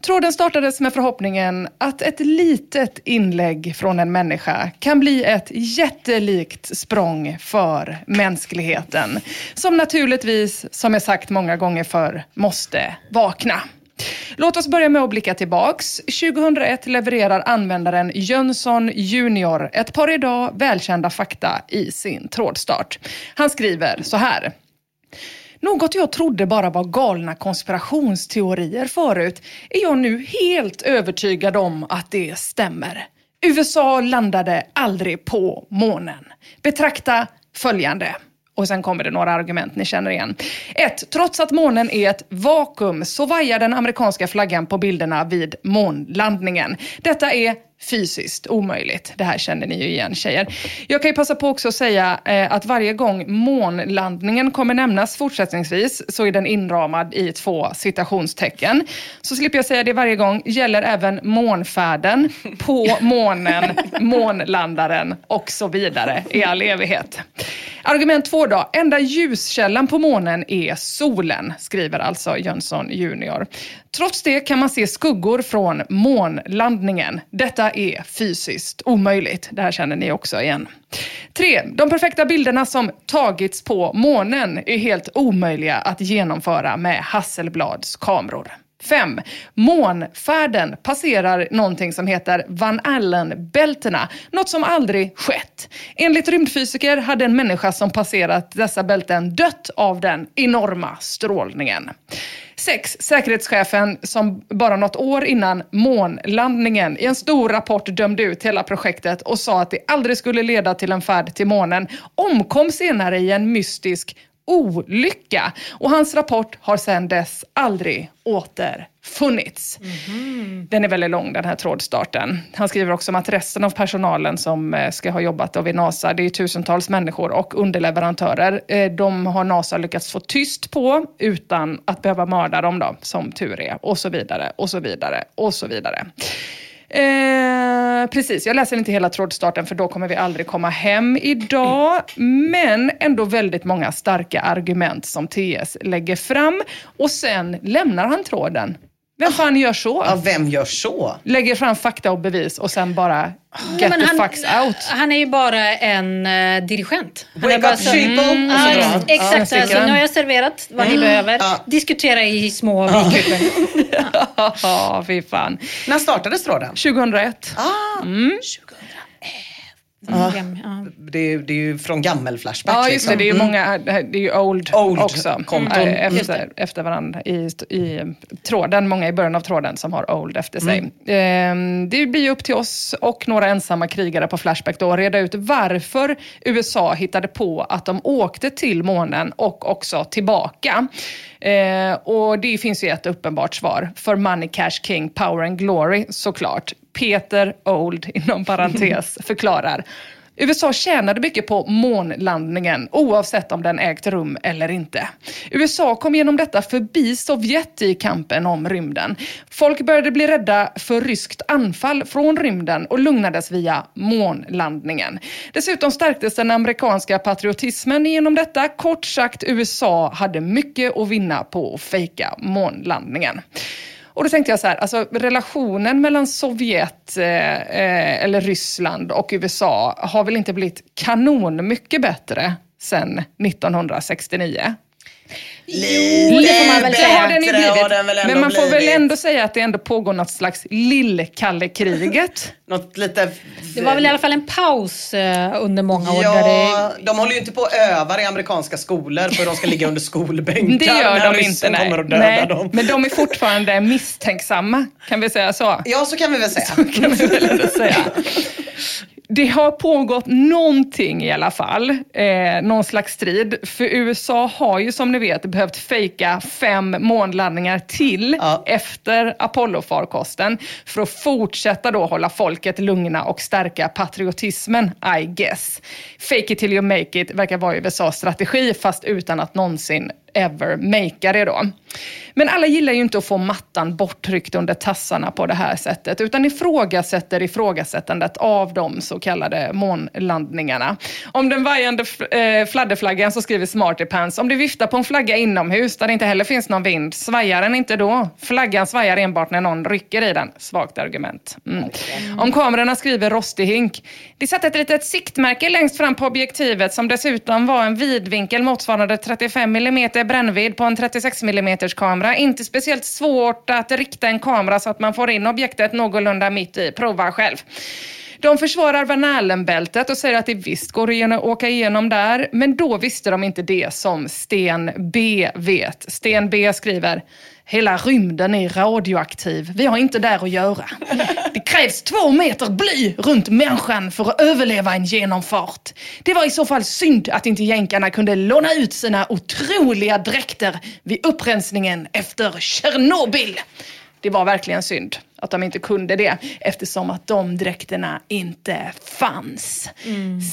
Tråden startades med förhoppningen att ett litet inlägg från en människa kan bli ett jättelikt språng för mänskligheten, som naturligtvis, som jag sagt många gånger förr, måste vakna. Låt oss börja med att blicka tillbaks. 2001 levererar användaren Jönsson Junior ett par idag välkända fakta i sin trådstart. Han skriver så här. Något jag trodde bara var galna konspirationsteorier förut är jag nu helt övertygad om att det stämmer. USA landade aldrig på månen. Betrakta följande. Och sen kommer det några argument ni känner igen. 1. Trots att månen är ett vakuum så vajar den amerikanska flaggan på bilderna vid månlandningen. Detta är fysiskt omöjligt. Det här känner ni ju igen tjejer. Jag kan ju passa på också att säga eh, att varje gång månlandningen kommer nämnas fortsättningsvis så är den inramad i två citationstecken. Så slipper jag säga det varje gång. Gäller även månfärden, på månen, månlandaren och så vidare i all evighet. Argument två då. Enda ljuskällan på månen är solen, skriver alltså Jönsson junior. Trots det kan man se skuggor från månlandningen. Detta är fysiskt omöjligt. Det här känner ni också igen. 3. De perfekta bilderna som tagits på månen är helt omöjliga att genomföra med Hasselblads kameror. 5. Månfärden passerar någonting som heter Van Allen-bältena, något som aldrig skett. Enligt rymdfysiker hade en människa som passerat dessa bälten dött av den enorma strålningen. 6. Säkerhetschefen som bara något år innan månlandningen i en stor rapport dömde ut hela projektet och sa att det aldrig skulle leda till en färd till månen omkom senare i en mystisk olycka. Och hans rapport har sedan dess aldrig återfunnits. Den är väldigt lång den här trådstarten. Han skriver också om att resten av personalen som eh, ska ha jobbat då vid NASA, det är tusentals människor och underleverantörer, eh, de har NASA lyckats få tyst på utan att behöva mörda dem då, som tur är. Och så vidare, och så vidare, och så vidare. Eh, precis, jag läser inte hela trådstarten för då kommer vi aldrig komma hem idag. Men ändå väldigt många starka argument som TS lägger fram. Och sen lämnar han tråden. Vem fan gör så? Ja, vem gör så? Lägger fram fakta och bevis och sen bara get men the han, fucks out. Han är ju bara en uh, dirigent. Han Wake är bara up people, Mm, och så ja, drar han. Exakt, Ja, alltså, nu har jag serverat vad ni behöver. Ja. Diskutera i små bikupor. *laughs* Ja, fy fan. När startades tråden? 2001. Ah, Mm. Ja. det, är, det är ju från gammel Flashback. Ja, just det. liksom. Det är ju Mm. många, det är ju old, Old också. konton. Efter, efter varandra i, i tråden. Många i början av tråden som har old efter sig. Eh, det blir ju upp till oss och några ensamma krigare på Flashback då att reda ut varför USA hittade på att de åkte till månen och också tillbaka. Eh, och det finns ju ett uppenbart svar. För Money Cash King, Power and Glory såklart. Peter Old, inom parentes, *laughs* förklarar. USA tjänade mycket på månlandningen oavsett om den ägt rum eller inte. USA kom genom detta förbi Sovjet i kampen om rymden. Folk började bli rädda för ryskt anfall från rymden och lugnades via månlandningen. Dessutom stärktes den amerikanska patriotismen genom detta. Kort sagt, USA hade mycket att vinna på att fejka månlandningen. Och då tänkte jag så här, alltså relationen mellan Sovjet eh, eh, eller Ryssland och USA har väl inte blivit kanon mycket bättre sedan 1969? Det får man väl säga. har den ju blivit. väl ändå Men man får väl blivit. ändå säga att det ändå pågår något slags lillkallekriget. *laughs* Något lite... *laughs* Det var väl i alla fall en paus eh, under många år. Där Ja, det, de håller ju inte på och övar i amerikanska skolor för de ska ligga under skolbänkar Det gör när de inte. Nej. kommer och dödar nej. dem. Men de är *laughs* fortfarande misstänksamma, kan vi säga så? Ja, så kan vi väl säga. kan vi väl ändå säga. Det har pågått någonting i alla fall, eh, någon slags strid. För USA har ju som ni vet behövt fejka fem månlandningar till Ja. efter Apollo-farkosten för att fortsätta då hålla folket lugna och stärka patriotismen, I guess. Fake it till you make it verkar vara USAs strategi fast utan att någonsin ever makea det då. Men alla gillar ju inte att få mattan borttryckt under tassarna på det här sättet utan ifrågasätter ifrågasättandet av de så så kallade månlandningarna. Om den vajande eh, fladderflaggan så skriver Smarty Pants, om du viftar på en flagga inomhus där det inte heller finns någon vind, svajar den inte då? Flaggan svajar enbart när någon rycker i den. Svagt argument. Mm. Om kamerorna skriver Rostig Hink, det satt ett litet siktmärke längst fram på objektivet som dessutom var en vidvinkel motsvarande 35 mm brännvidd på en 36 mm kamera. Inte speciellt svårt att rikta en kamera så att man får in objektet någorlunda mitt i. Prova själv. De försvarar Van Allen-bältet och säger att det visst går att åka igenom där, men då visste de inte det som Sten B vet. Sten B skriver Hela rymden är radioaktiv. Vi har inte där att göra. Det krävs två meter bly runt människan för att överleva en genomfart. Det var i så fall synd att inte jänkarna kunde låna ut sina otroliga dräkter vid upprensningen efter Tjernobyl. Det var verkligen synd att de inte kunde det eftersom att de dräkterna inte fanns.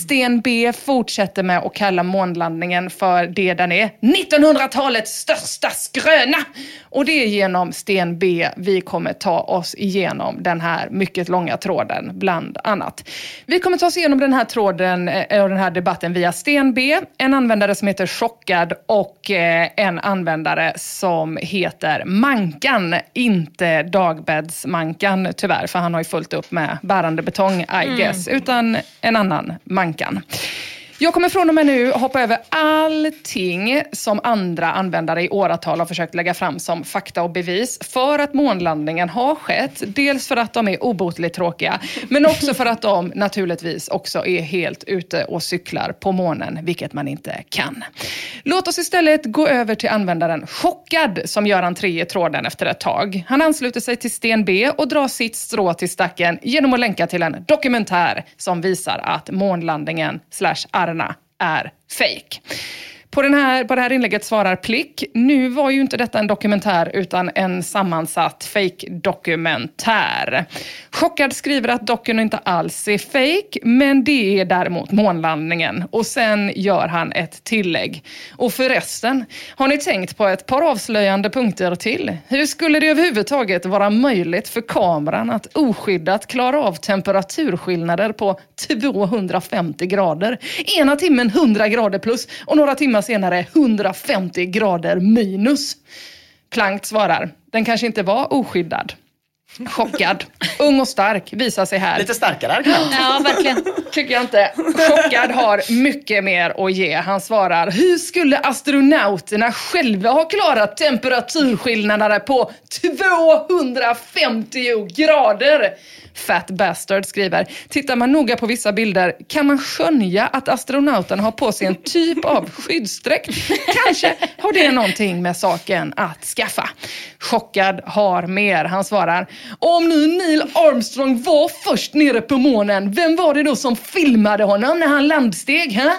Sten B fortsätter med att kalla månlandningen för det den är. 1900-talets största skröna! Och det är genom Sten B vi kommer ta oss igenom den här mycket långa tråden, bland annat. Vi kommer ta oss igenom den här tråden eh, och den här debatten via Sten B, en användare som heter Chockad och eh, en användare som heter Mankan, inte Dagbäddsmankan tyvärr, för han har ju fullt upp med bärande betong, I guess, utan en annan Mankan. Jag kommer från och med nu hoppa över allting som andra användare i åratal har försökt lägga fram som fakta och bevis för att månlandningen har skett. Dels för att de är obotligt tråkiga, men också för att de naturligtvis också är helt ute och cyklar på månen, vilket man inte kan. Låt oss istället gå över till användaren Chockad som gör entré i tråden efter ett tag. Han ansluter sig till Sten B och drar sitt strå till stacken genom att länka till en dokumentär som visar att månlandningen slash Arna är fake. På, den här, på det här inlägget svarar Plick. Nu var ju inte detta en dokumentär utan en sammansatt fake-dokumentär. Chockad skriver att docken inte alls är fake, men det är däremot månlandningen. Och sen gör han ett tillägg. Och förresten, har ni tänkt på ett par avslöjande punkter till? Hur skulle det överhuvudtaget vara möjligt för kameran att oskyddat klara av temperaturskillnader på 250 grader? Ena timmen 100 grader plus och några timmar senare 150 grader minus. Plankt svarar, den kanske inte var oskyddad. Chockad, ung och stark visar sig här. Lite starkare argument. Ja, verkligen. Tycker jag inte. Chockad har mycket mer att ge. Han svarar, hur skulle astronauterna själva ha klarat temperaturskillnaderna på 250 grader? Fat Bastard skriver, tittar man noga på vissa bilder kan man skönja att astronauten har på sig en typ av skyddsdräkt. Kanske har det någonting med saken att skaffa. Chockad har mer. Han svarar, om nu Neil Armstrong var först nere på månen, vem var det då som filmade honom när han landsteg? Huh?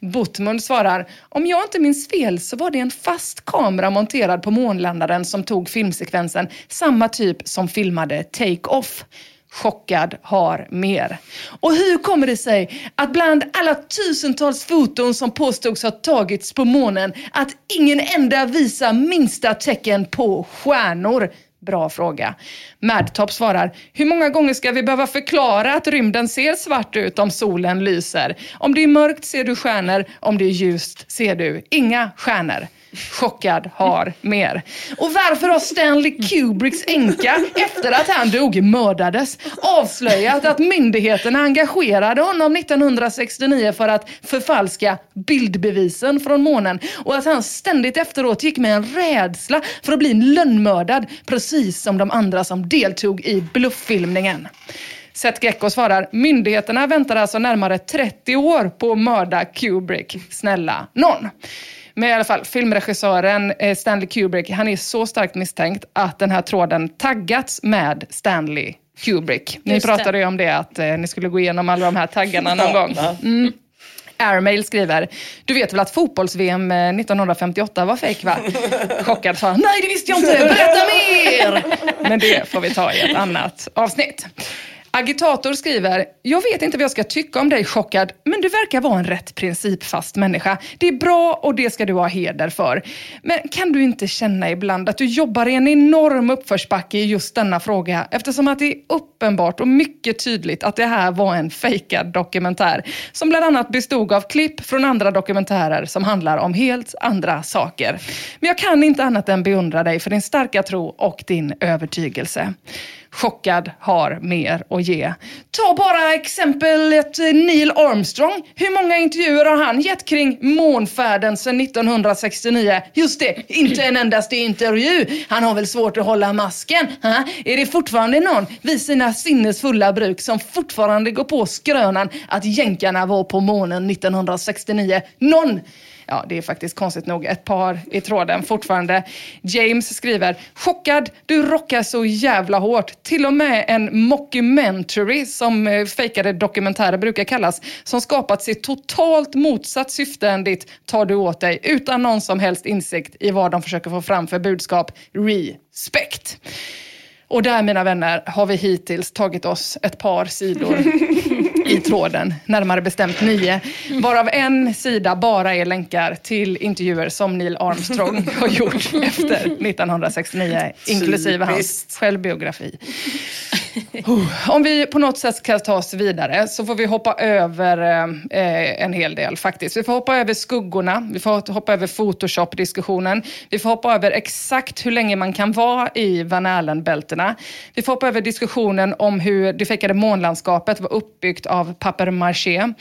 Botmund svarar, om jag inte minns fel så var det en fast kamera monterad på månlandaren som tog filmsekvensen, samma typ som filmade Take-Off. Chockad har mer. Och hur kommer det sig att bland alla tusentals foton som påstods ha tagits på månen att ingen enda visar minsta tecken på stjärnor? Bra fråga. Madtop svarar, hur många gånger ska vi behöva förklara att rymden ser svart ut om solen lyser? Om det är mörkt ser du stjärnor, om det är ljust ser du inga stjärnor. Chockad har mer. Och varför har Stanley Kubricks änka, efter att han dog, mördades, avslöjat att myndigheterna engagerade honom 1969 för att förfalska bildbevisen från månen och att han ständigt efteråt gick med en rädsla för att bli lönnmördad, precis som de andra som deltog i blufffilmningen. Seth Gecko svarar, myndigheterna väntar alltså närmare 30 år på att mörda Kubrick. Snälla någon. Men i alla fall, filmregissören eh, Stanley Kubrick, han är så starkt misstänkt att den här tråden taggats med Stanley Kubrick. Ni Just pratade ju om det, att eh, ni skulle gå igenom alla de här taggarna någon gång. Mm. Airmail skriver, du vet väl att fotbolls-VM eh, 1958 var fejk va? *laughs* Chockad sa, nej det visste jag inte, berätta mer! *laughs* Men det får vi ta i ett annat avsnitt. Agitator skriver, jag vet inte vad jag ska tycka om dig chockad, men du verkar vara en rätt principfast människa. Det är bra och det ska du ha heder för. Men kan du inte känna ibland att du jobbar i en enorm uppförsbacke i just denna fråga eftersom att det är uppenbart och mycket tydligt att det här var en fejkad dokumentär som bland annat bestod av klipp från andra dokumentärer som handlar om helt andra saker. Men jag kan inte annat än beundra dig för din starka tro och din övertygelse. Chockad har mer att ge. Ta bara exemplet eh, Neil Armstrong. Hur många intervjuer har han gett kring månfärden sedan 1969? Just det, inte en endaste intervju. Han har väl svårt att hålla masken? Ha? Är det fortfarande någon vid sina sinnesfulla bruk som fortfarande går på skrönan att jänkarna var på månen 1969? Någon! Ja, det är faktiskt konstigt nog ett par i tråden fortfarande. James skriver, chockad, du rockar så jävla hårt. Till och med en mockumentary, som eh, fejkade dokumentärer brukar kallas, som skapats i totalt motsatt syfte än ditt tar du åt dig, utan någon som helst insikt i vad de försöker få fram för budskap. Respect. Och där, mina vänner, har vi hittills tagit oss ett par sidor *laughs* i tråden, närmare bestämt nio, varav en sida bara är länkar till intervjuer som Neil Armstrong *laughs* har gjort efter 1969, inklusive hans självbiografi. Oh, Om vi på något sätt ska ta oss vidare så får vi hoppa över eh, en hel del faktiskt. Vi får hoppa över skuggorna, vi får hoppa över Photoshop-diskussionen, vi får hoppa över exakt hur länge man kan vara i Van Allen-bältena. Vi får hoppa över diskussionen om hur det fejkade månlandskapet var uppbyggt av papier-maché.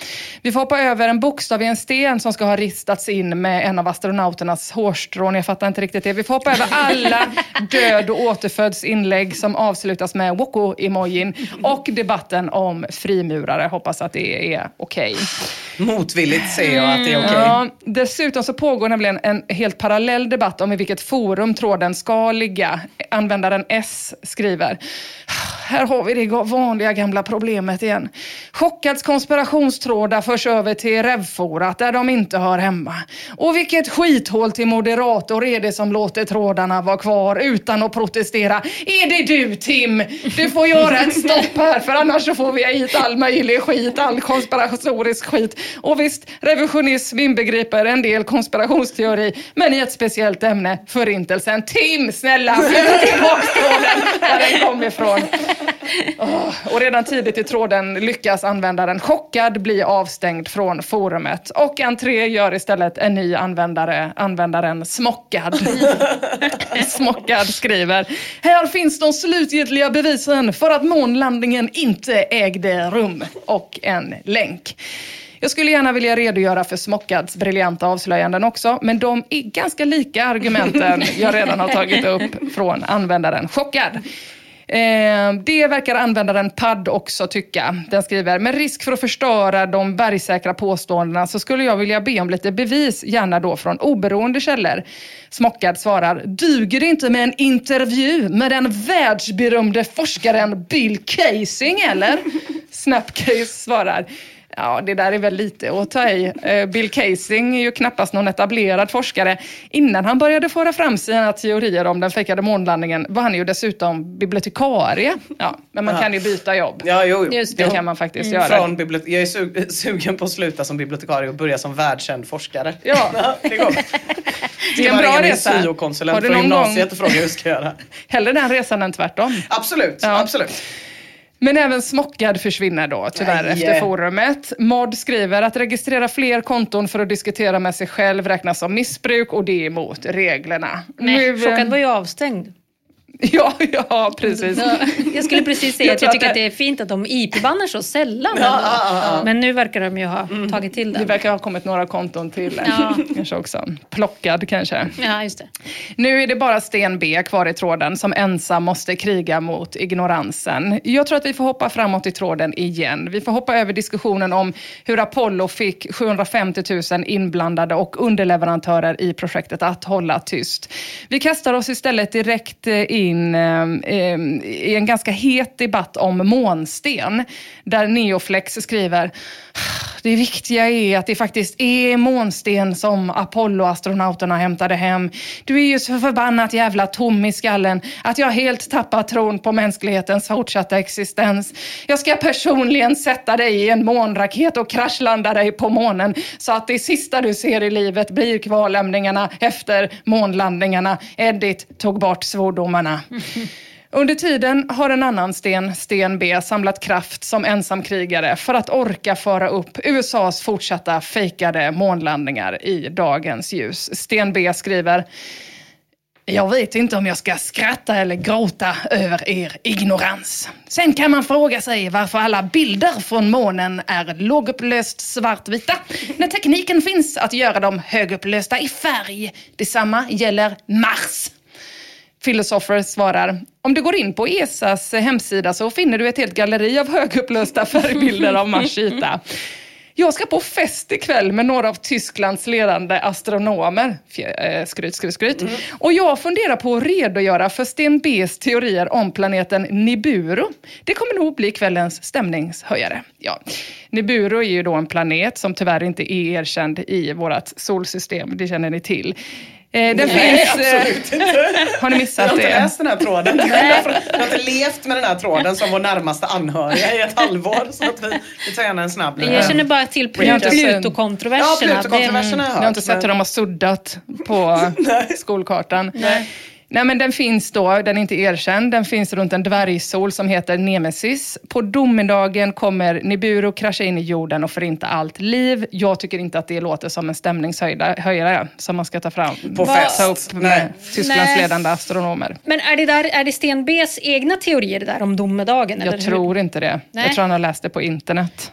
Vi får hoppa över en bokstav i en sten som ska ha ristats in med en av astronauternas hårstrån. Jag fattar inte riktigt det. Vi får hoppa över alla död och återföds inlägg som avslutas med woko-emojin och debatten om frimurare. Hoppas att det är okej. Motvilligt ser jag att det är okej. Ja, dessutom så pågår nämligen en helt parallell debatt om i vilket forum tråden ska ligga. Användaren S skriver. Här har vi det vanliga gamla problemet igen. Chockads konspirationstrådar förs över till Revforat där de inte hör hemma. Och vilket skithål till moderator är det som låter trådarna vara kvar utan att protestera? Är det du Tim? Du får göra ett stopp här för annars så får vi hit all möjlig skit, all konspiratorisk skit. Och visst, revisionism inbegriper en del konspirationsteori, men i ett speciellt ämne, förintelsen. Tim, snälla, flytta tillbaka tråden där den kom ifrån. Oh, och redan tidigt i tråden lyckas användaren chockad bli avstängd från forumet. Och entré gör istället en ny användare, användaren Smockad. *laughs* Smockad skriver, här finns de slutgiltiga bevisen för att månlandningen inte ägde rum. Och en länk. Jag skulle gärna vilja redogöra för Smockads briljanta avslöjanden också, men de är ganska lika argumenten *laughs* jag redan har tagit upp från användaren Chockad. Eh, det verkar användaren PAD också tycka. Den skriver, med risk för att förstöra de bergsäkra påståendena så skulle jag vilja be om lite bevis, gärna då från oberoende källor. Smockad svarar, duger det inte med en intervju med den världsberömde forskaren Bill Casing eller? *laughs* Snapcase svarar, Ja, det där är väl lite att ta i. Eh, Bill Casing är ju knappast någon etablerad forskare. Innan han började föra fram sina teorier om den fejkade månlandningen var han ju dessutom bibliotekarie. Ja, men man Ja. kan ju byta jobb. Ja, jo, jo. Just det. Det kan man faktiskt Mm. göra. Från bibliot- jag är su- *laughs* sugen på att sluta som bibliotekarie och börja som världskänd forskare. Ja. *laughs* det går. Det är en bra resa. Har syokonsulent du från någon gymnasiet gång- och fråga hur jag ska göra. Hellre den resan än tvärtom. Absolut, Ja. absolut. Men även Smockad försvinner då tyvärr Nej. efter forumet. Mod skriver att registrera fler konton för att diskutera med sig själv räknas som missbruk och det är emot reglerna. Nej, Nu, eh, Chockad var ju avstängd. *laughs* Ja, ja precis. Jag skulle precis säga Jag att jag att tycker det- att det är fint att de IP-bannar så sällan. Ja, ja, ja. Men nu verkar de ju ha tagit till Det det. verkar ha kommit några konton till. Kanske också. Plockad kanske. Ja, just det. Nu är det bara Sten B kvar i tråden som ensam måste kriga mot ignoransen. Jag tror att vi får hoppa framåt i tråden igen. Vi får hoppa över diskussionen om hur Apollo fick 750 000 inblandade och underleverantörer i projektet att hålla tyst. Vi kastar oss istället direkt eh, in in eh, eh, i en ganska het debatt om månsten. Där Neoflex skriver det viktiga är att det faktiskt är månsten som Apollo-astronauterna hämtade hem. Du är ju så förbannat jävla tom i skallen att jag helt tappar tron på mänsklighetens fortsatta existens. Jag ska personligen sätta dig i en månraket och kraschlanda dig på månen så att det sista du ser i livet blir kvarlämningarna efter månlandningarna. Edith tog bort svordomarna. *laughs* Under tiden har en annan Sten, Sten B, samlat kraft som ensamkrigare för att orka föra upp USAs fortsatta fejkade månlandningar i dagens ljus. Sten B skriver jag vet inte om jag ska skratta eller gråta över er ignorans. Sen kan man fråga sig varför alla bilder från månen är lågupplöst svartvita när tekniken finns att göra dem högupplösta i färg. Detsamma gäller Mars. Philosopher svarar, om du går in på ESAs hemsida så finner du ett helt galleri av högupplösta färgbilder av Mars yta. Jag ska på fest ikväll med några av Tysklands ledande astronomer. Eh, Skryt, skryt, skryt. Och jag funderar på att redogöra för Sten B's teorier om planeten Nibiru. Det kommer nog bli kvällens stämningshöjare. Ja. Nibiru är ju då en planet som tyvärr inte är erkänd i vårt solsystem. Det känner ni till. Eh, den Nej, finns, eh, absolut inte. Har ni missat Jag har inte det? läst den här tråden. Jag har inte levt med den här tråden som vår närmaste anhöriga i ett halvår. Så att vi, vi tar gärna en snabb Jag känner bara till har Pluto-kontroverserna. Ja, Pluto-kontroverserna Jag har inte sett hur de har suddat på *laughs* skolkartan. Nej. Men den finns då, den är inte erkänd. Den finns runt en dvärgsol som heter Nemesis. På domedagen kommer Nibiru krascha in i jorden och förinta allt liv. Jag tycker inte att det låter som en stämningshöjare som man ska ta fram. På ta fest. upp med Tysklands Nej. ledande astronomer. Men är det, där, är det Sten B's egna teorier där om domedagen? eller Jag hur? tror inte det. Nej. Jag tror han har läst det på internet.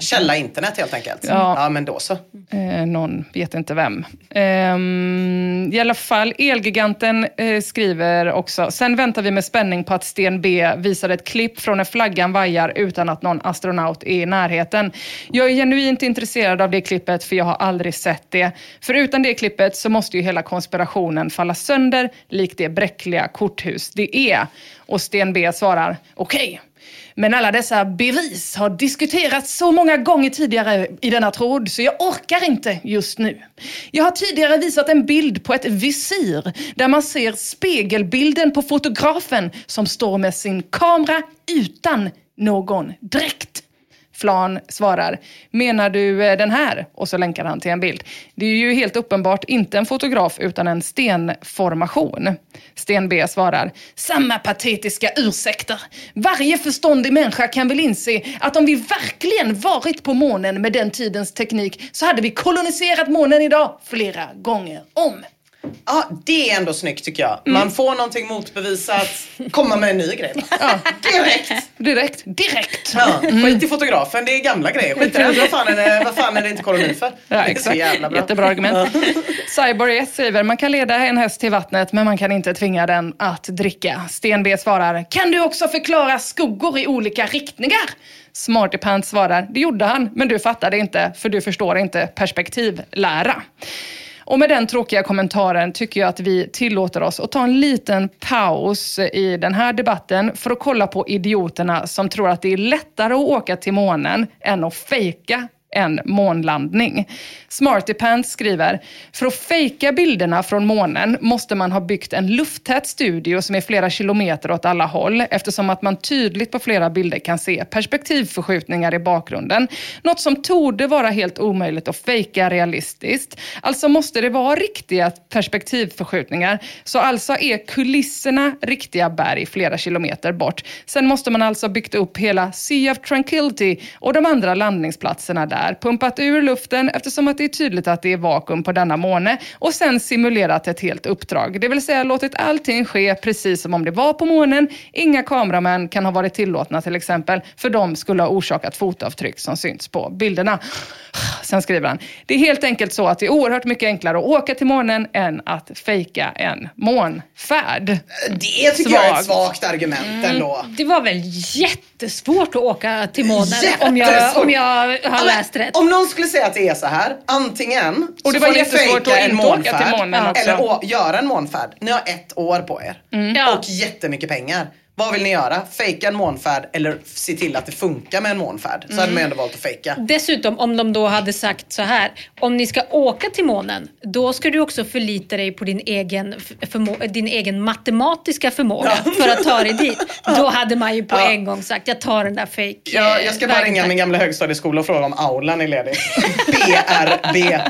Källa internet helt enkelt. Ja. ja men då så. Eh, någon vet inte vem. Ehm, I alla fall, Elgiganten eh, skriver också, sen väntar vi med spänning på att Sten B visar ett klipp från när flaggan vajar utan att någon astronaut är i närheten. Jag är genuint intresserad av det klippet för jag har aldrig sett det. För utan det klippet så måste ju hela konspirationen falla sönder likt det bräckliga korthus det är. Och Sten B svarar, okej. Men alla dessa bevis har diskuterats så många gånger tidigare i denna tråd så jag orkar inte just nu. Jag har tidigare visat en bild på ett visir där man ser spegelbilden på fotografen som står med sin kamera utan någon dräkt. Flan svarar, menar du eh, den här? Och så länkar han till en bild. Det är ju helt uppenbart inte en fotograf utan en stenformation. Sten B svarar, samma patetiska ursäkter. Varje förståndig människa kan väl inse att om vi verkligen varit på månen med den tidens teknik så hade vi koloniserat månen idag flera gånger om. Ja, det är ändå snyggt tycker jag. Man får någonting motbevisat, komma med en ny grej. Direkt! Direkt, direkt. Ja, skit i fotografen, det är gamla grejer. Skit i. Vad fan är det, vad fan är det inte koloni för? Ja, det är så jävla bra. Jättebra argument. Cyborg 1 skriver, man kan leda en häst till vattnet men man kan inte tvinga den att dricka. Sten B svarar, kan du också förklara skuggor i olika riktningar? Smarty Pants svarar, det gjorde han, men du fattade inte för du förstår inte perspektivlära. Och med den tråkiga kommentaren tycker jag att vi tillåter oss att ta en liten paus i den här debatten för att kolla på idioterna som tror att det är lättare att åka till månen än att fejka en månlandning. Smarty Pants skriver, för att fejka bilderna från månen måste man ha byggt en lufttät studio som är flera kilometer åt alla håll eftersom att man tydligt på flera bilder kan se perspektivförskjutningar i bakgrunden. Något som torde vara helt omöjligt att fejka realistiskt. Alltså måste det vara riktiga perspektivförskjutningar. Så alltså är kulisserna riktiga berg flera kilometer bort. Sen måste man alltså ha byggt upp hela Sea of Tranquility och de andra landningsplatserna där, pumpat ur luften eftersom att det är tydligt att det är vakuum på denna måne och sen simulerat ett helt uppdrag. Det vill säga låtit allting ske precis som om det var på månen. Inga kameramän kan ha varit tillåtna till exempel, för de skulle ha orsakat fotavtryck som syns på bilderna. *sighs* Sen skriver han, det är helt enkelt så att det är oerhört mycket enklare att åka till månen än att fejka en månfärd. Det tycker jag är ett svagt argument ändå. Det var väl jättesvårt att åka till månen om jag, om jag har läst rätt. Om någon skulle säga att det är så här, antingen Och det så var får ni fejka en åka till månfärd, månen också. Eller å, göra en månfärd. Ni har ett år på er. Ja. Och jättemycket pengar. Vad vill ni göra? Fejka en månfärd eller se till att det funkar med en månfärd? Så hade man ju ändå valt att fejka. Dessutom om de då hade sagt så här. Om ni ska åka till månen, då ska du också förlita dig på din egen, din egen matematiska förmåga för att ta dig dit. *laughs* Då hade man ju på Ja. en gång sagt, jag tar den där fake Ja, jag ska bara ringa min gamla högstadieskola och fråga om aulan är ledig. *laughs* BRB.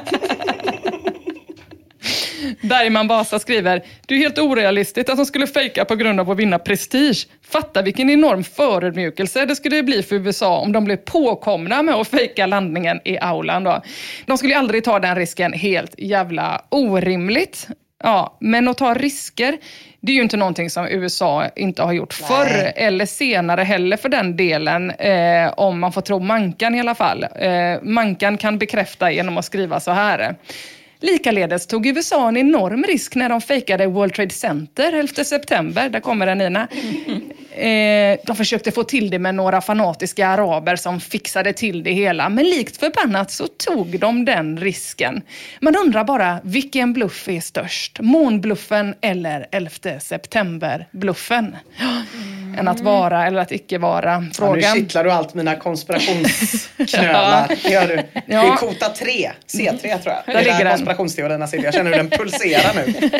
Bergman Vasa skriver, det är helt orealistiskt att de skulle fejka på grund av att vinna prestige. Fatta vilken enorm förödmjukelse det skulle bli för USA om de blev påkomna med att fejka landningen i aulan. Då. De skulle aldrig ta den risken, helt jävla orimligt. Ja, men att ta risker, det är ju inte någonting som USA inte har gjort förr eller senare heller för den delen, eh, om man får tro Mankan i alla fall. Eh, Mankan kan bekräfta genom att skriva så här. Likaledes tog USA en enorm risk när de fejkade World Trade Center 11 september. Där kommer den Nina. Eh, de försökte få till det med några fanatiska araber som fixade till det hela. Men likt förbannat så tog de den risken. Man undrar bara, vilken bluff är störst? Månbluffen eller 11 september-bluffen? *gasps* Än att vara eller att icke vara. Ja, nu Frågan. kittlar du allt mina konspirationsknölar. *laughs* Det gör du. Det Ja. är kota 3, C3 tror jag. Det Där är ligger där konspirationsteorierna sitter. Jag känner hur den *laughs* pulserar nu.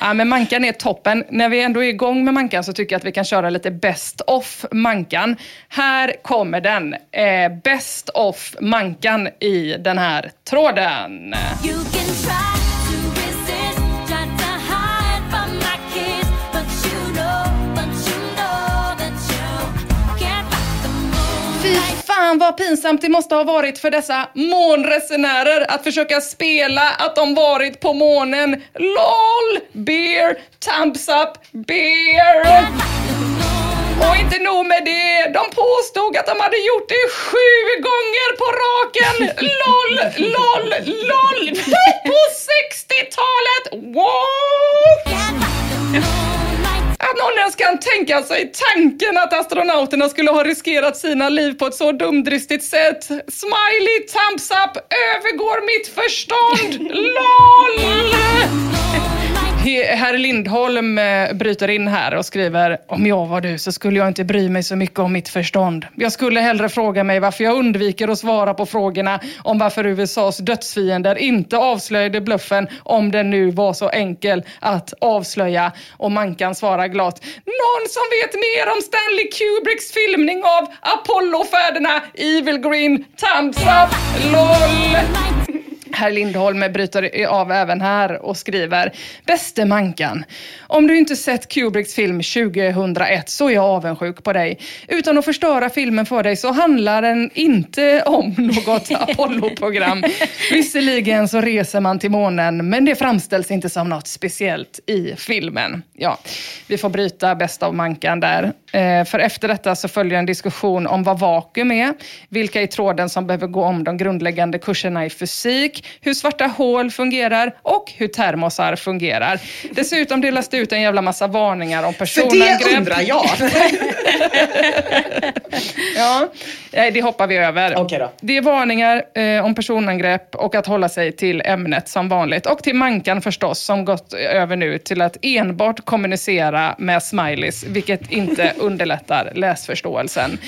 Ja, men Mankan är toppen. När vi ändå är igång med Mankan så tycker jag att vi kan köra lite Best of Mankan. Här kommer den. Eh, best of Mankan i den här tråden. Fan vad pinsamt det måste ha varit för dessa månresenärer att försöka spela att de varit på månen. LOL! Beer! Thumbs up! Beer! Och inte nog med det, de påstod att de hade gjort det sju gånger på raken. LOL, LOL, LOL! *laughs* På sex tänka sig alltså tanken att astronauterna skulle ha riskerat sina liv på ett så dumdristigt sätt. Smiley, thumbs up, övergår mitt förstånd. LOL! Herr Lindholm eh, bryter in här och skriver Om jag var du så skulle jag inte bry mig så mycket om mitt förstånd. Jag skulle hellre fråga mig varför jag undviker att svara på frågorna om varför USAs dödsfiender inte avslöjade bluffen om den nu var så enkel att avslöja. Och Mankan svarar glatt Någon som vet mer om Stanley Kubricks filmning av Apollofärderna Evil Green Thumbs Up LOL Herr Lindholm bryter av även här och skriver Bäste Mankan, om du inte sett Kubricks film 2001 så är jag avundsjuk på dig. Utan att förstöra filmen för dig så handlar den inte om *laughs* något Apollo-program. Visserligen så reser man till månen men det framställs inte som något speciellt i filmen. Ja, vi får bryta bäst av Mankan där. Eh, för efter detta så följer en diskussion om vad vakuum är, vilka i tråden som behöver gå om de grundläggande kurserna i fysik, hur svarta hål fungerar och hur termosar fungerar. Dessutom delas det ut en jävla massa varningar om För personangrepp. det undrar jag. *laughs* Ja, nej, det hoppar vi över. Okej då. Det är varningar eh, om personangrepp och att hålla sig till ämnet som vanligt. Och till Mankan förstås, som gått över nu till att enbart kommunicera med smileys, vilket inte *laughs* underlättar läsförståelsen.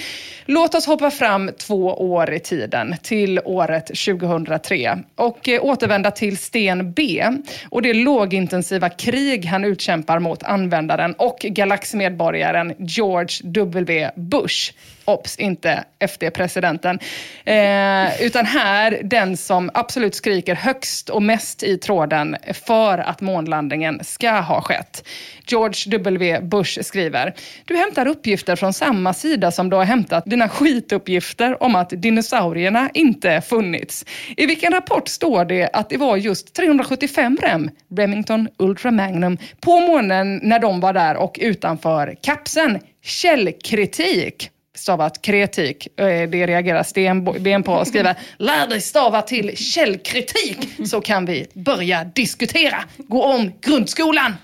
Låt oss hoppa fram två år i tiden, till året 2003 och eh, återvända till Sten B och det lågintensiva krig han utkämpar mot användaren och galaxmedborgaren George W. Bush. Ops, inte FD-presidenten. Eh, utan här den som absolut skriker högst och mest i tråden för att månlandningen ska ha skett. George W. Bush skriver, du hämtar uppgifter från samma sida som du har hämtat dina skituppgifter om att dinosaurierna inte funnits. I vilken rapport står det att det var just 375 rem, Remington Ultra Magnum, på månen när de var där och utanför kapseln? Källkritik stavat kretik. Eh, Det reagerar Stenben på och skriver Lär dig stava till källkritik så kan vi börja diskutera. Gå om grundskolan.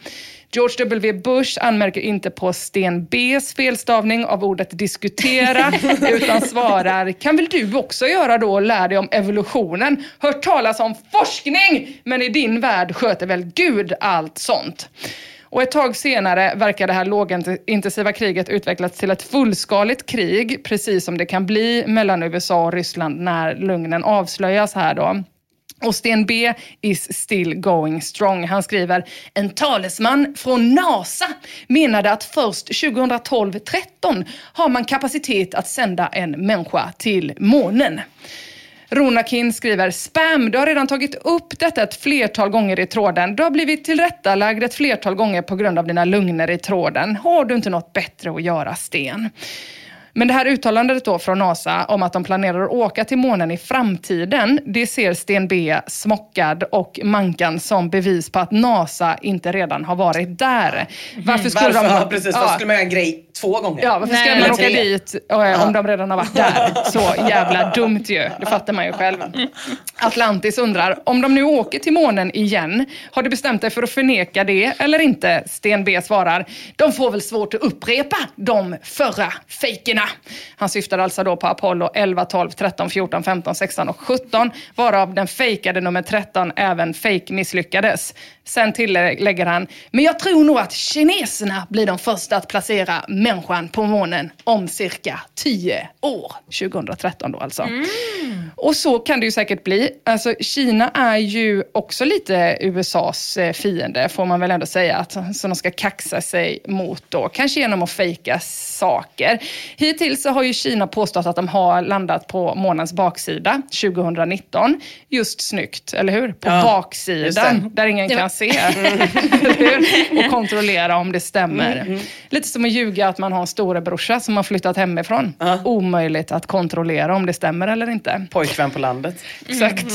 George W Bush anmärker inte på Sten Bs felstavning av ordet diskutera *laughs* utan svarar, kan väl du också göra då och lära dig om evolutionen? Hört talas om forskning, men i din värld sköter väl Gud allt sånt? Och ett tag senare verkar det här lågintensiva kriget utvecklats till ett fullskaligt krig, precis som det kan bli mellan USA och Ryssland när lugnen avslöjas här då. Och Sten B is still going strong. Han skriver, en talesman från NASA menade att först 2012-13 har man kapacitet att sända en människa till månen. Ronakin skriver spam. Du har redan tagit upp detta ett flertal gånger i tråden. Du har blivit tillrättalagd ett flertal gånger på grund av dina lögner i tråden. Har du inte något bättre att göra, Sten? Men det här uttalandet då från NASA om att de planerar att åka till månen i framtiden, det ser Sten B, Smockad och Mankan som bevis på att NASA inte redan har varit där. Varför skulle Varför? de... Ja, precis. Varför skulle man göra en grej två gånger? Ja, varför Nej. man åka tre. dit eh, om de redan har varit där? Så jävla dumt ju. Det fattar man ju själv. Atlantis undrar, om de nu åker till månen igen, har du bestämt dig för att förneka det eller inte? Sten B svarar, de får väl svårt att upprepa de förra fejkerna. Han syftar alltså då på Apollo 11, 12, 13, 14, 15, 16 och 17, varav den fejkade nummer 13 även fake misslyckades. Sen tillägger han, men jag tror nog att kineserna blir de första att placera människan på månen om cirka 10 år. 2013 då alltså. Och så kan det ju säkert bli. Alltså, Kina är ju också lite USAs eh, fiende, får man väl ändå säga. Att, så de ska kaxa sig mot då, kanske genom att fejka saker. Hittills så har ju Kina påstått att de har landat på månens baksida 2019. Just snyggt, eller hur? På Ja, baksidan, där ingen kan se. *laughs* *laughs* Och kontrollera om det stämmer. Mm, mm. Lite som att ljuga att man har en storebrorsa som har flyttat hemifrån. Omöjligt att kontrollera om det stämmer eller inte. Pojkvän på landet. Exakt.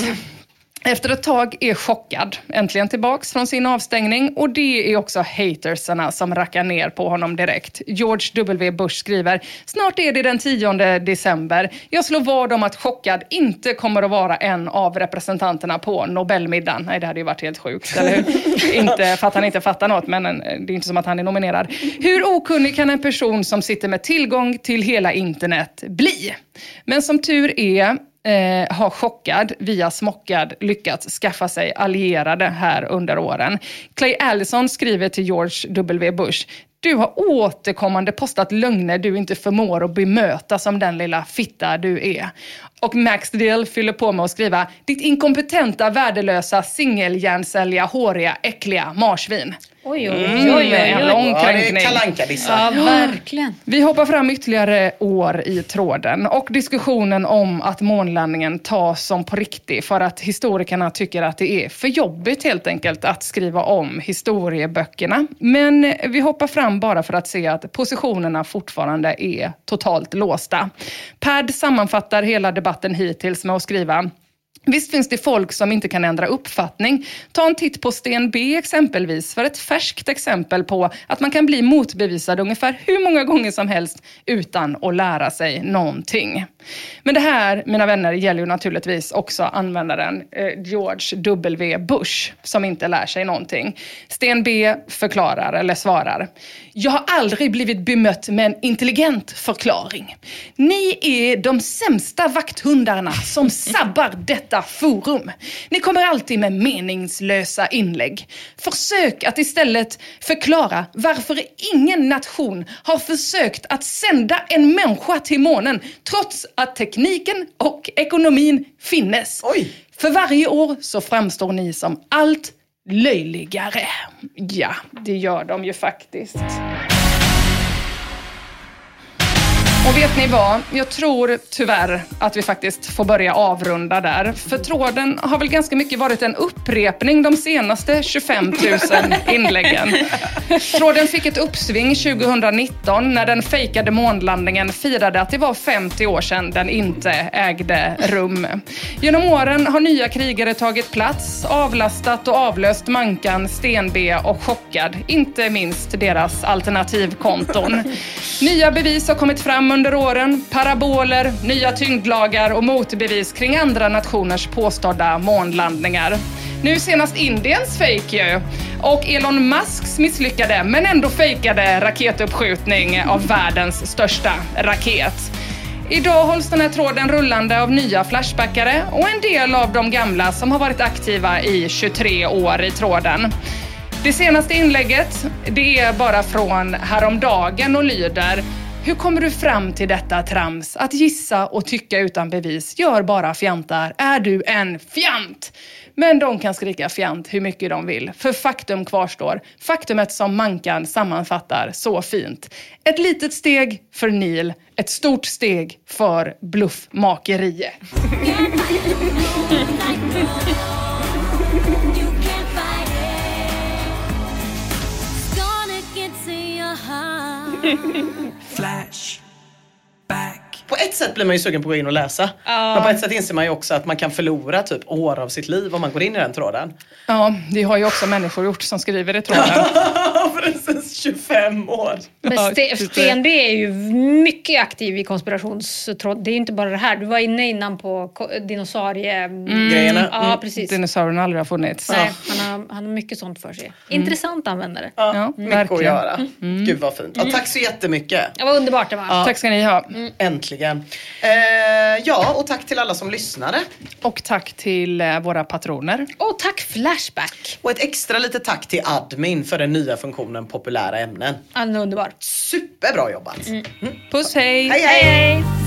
Efter ett tag är chockad äntligen tillbaks från sin avstängning och det är också hatersarna som rackar ner på honom direkt. George W Bush skriver, snart är det den 10 december. Jag slår vad om att chockad inte kommer att vara en av representanterna på Nobelmiddagen. Nej, det hade ju varit helt sjukt, eller hur? *laughs* inte för att han inte fattar något, men eh, det är inte som att han är nominerad. Hur okunnig kan en person som sitter med tillgång till hela internet bli? Men som tur är eh, har chockad via smockad lyckats skaffa sig allierade här under åren. Clay Allison skriver till George W Bush du har återkommande postat lögner du inte förmår att bemöta som den lilla fitta du är. Och Max Dill fyller på med att skriva ditt inkompetenta, värdelösa, singelhjärnsälja, håriga, äckliga marsvin. Oj, oj, oj, Mm, oj, oj. En lång Ja, det är kränkning. Ja, verkligen. Vi hoppar fram ytterligare år i tråden och diskussionen om att månlandningen tas som på riktigt för att historikerna tycker att det är för jobbigt helt enkelt att skriva om historieböckerna. Men vi hoppar fram bara för att se att positionerna fortfarande är totalt låsta. Pad sammanfattar hela debatten hittills med att skriva Visst finns det folk som inte kan ändra uppfattning. Ta en titt på Sten B exempelvis, för ett färskt exempel på att man kan bli motbevisad ungefär hur många gånger som helst utan att lära sig någonting. Men det här, mina vänner, gäller ju naturligtvis också användaren eh, George W Bush, som inte lär sig någonting. Sten B förklarar, eller svarar. Jag har aldrig blivit bemött med en intelligent förklaring. Ni är de sämsta vakthundarna som sabbar detta forum. Ni kommer alltid med meningslösa inlägg. Försök att istället förklara varför ingen nation har försökt att sända en människa till månen trots att tekniken och ekonomin finnes. För varje år så framstår ni som allt löjligare. Ja, det gör de ju faktiskt. Och vet ni vad? Jag tror tyvärr att vi faktiskt får börja avrunda där. För tråden har väl ganska mycket varit en upprepning de senaste 25 000 *laughs* inläggen. Tråden fick ett uppsving 2019 när den fejkade månlandningen firade att det var 50 år sedan den inte ägde rum. Genom åren har nya krigare tagit plats, avlastat och avlöst Mankan, Sten-B och Chockad. Inte minst deras alternativkonton. Nya bevis har kommit fram under åren. Paraboler, nya tyngdlagar och motbevis kring andra nationers påstådda månlandningar. Nu senast Indiens fake ju. Och Elon Musks misslyckade, men ändå fejkade raketuppskjutning av världens största raket. Idag hålls den här tråden rullande av nya Flashbackare och en del av de gamla som har varit aktiva i 23 år i tråden. Det senaste inlägget, det är bara från häromdagen och lyder hur kommer du fram till detta trams? Att gissa och tycka utan bevis gör bara fjantar. Är du en fjant? Men de kan skrika fjant hur mycket de vill. För faktum kvarstår. Faktumet som Mankan sammanfattar så fint. Ett litet steg för Neil, ett stort steg för bluffmakeriet. *laughs* *laughs* På ett sätt blir man ju sugen på att gå in och läsa. Ja. Men på ett sätt inser man ju också att man kan förlora typ år av sitt liv om man går in i den tråden. Ja, det har ju också människor gjort som skriver i tråden. *laughs* Precis, 25 år. Men Ja, Ste- precis. Sten B är ju mycket aktiv i konspirationstråd. Det är inte bara det här. Du var inne innan på dinosaurie... Mm. Grejerna. Ja, precis. Dinosaurierna aldrig har funnits. Nej, han, har, han har mycket sånt för sig. Intressant användare. Ja, Ja, mycket att göra. Gud vad fint. Ja, tack så jättemycket. Det var underbart det var. Tack ska ni ha. Äntligen. Eh, ja, och tack till alla som lyssnade. Och tack till eh, våra patroner. Och tack Flashback. Och ett extra litet tack till admin för den nya funktionen populära ämnen. Är underbar. Superbra jobbat. Puss hej! Hej hej! Flash.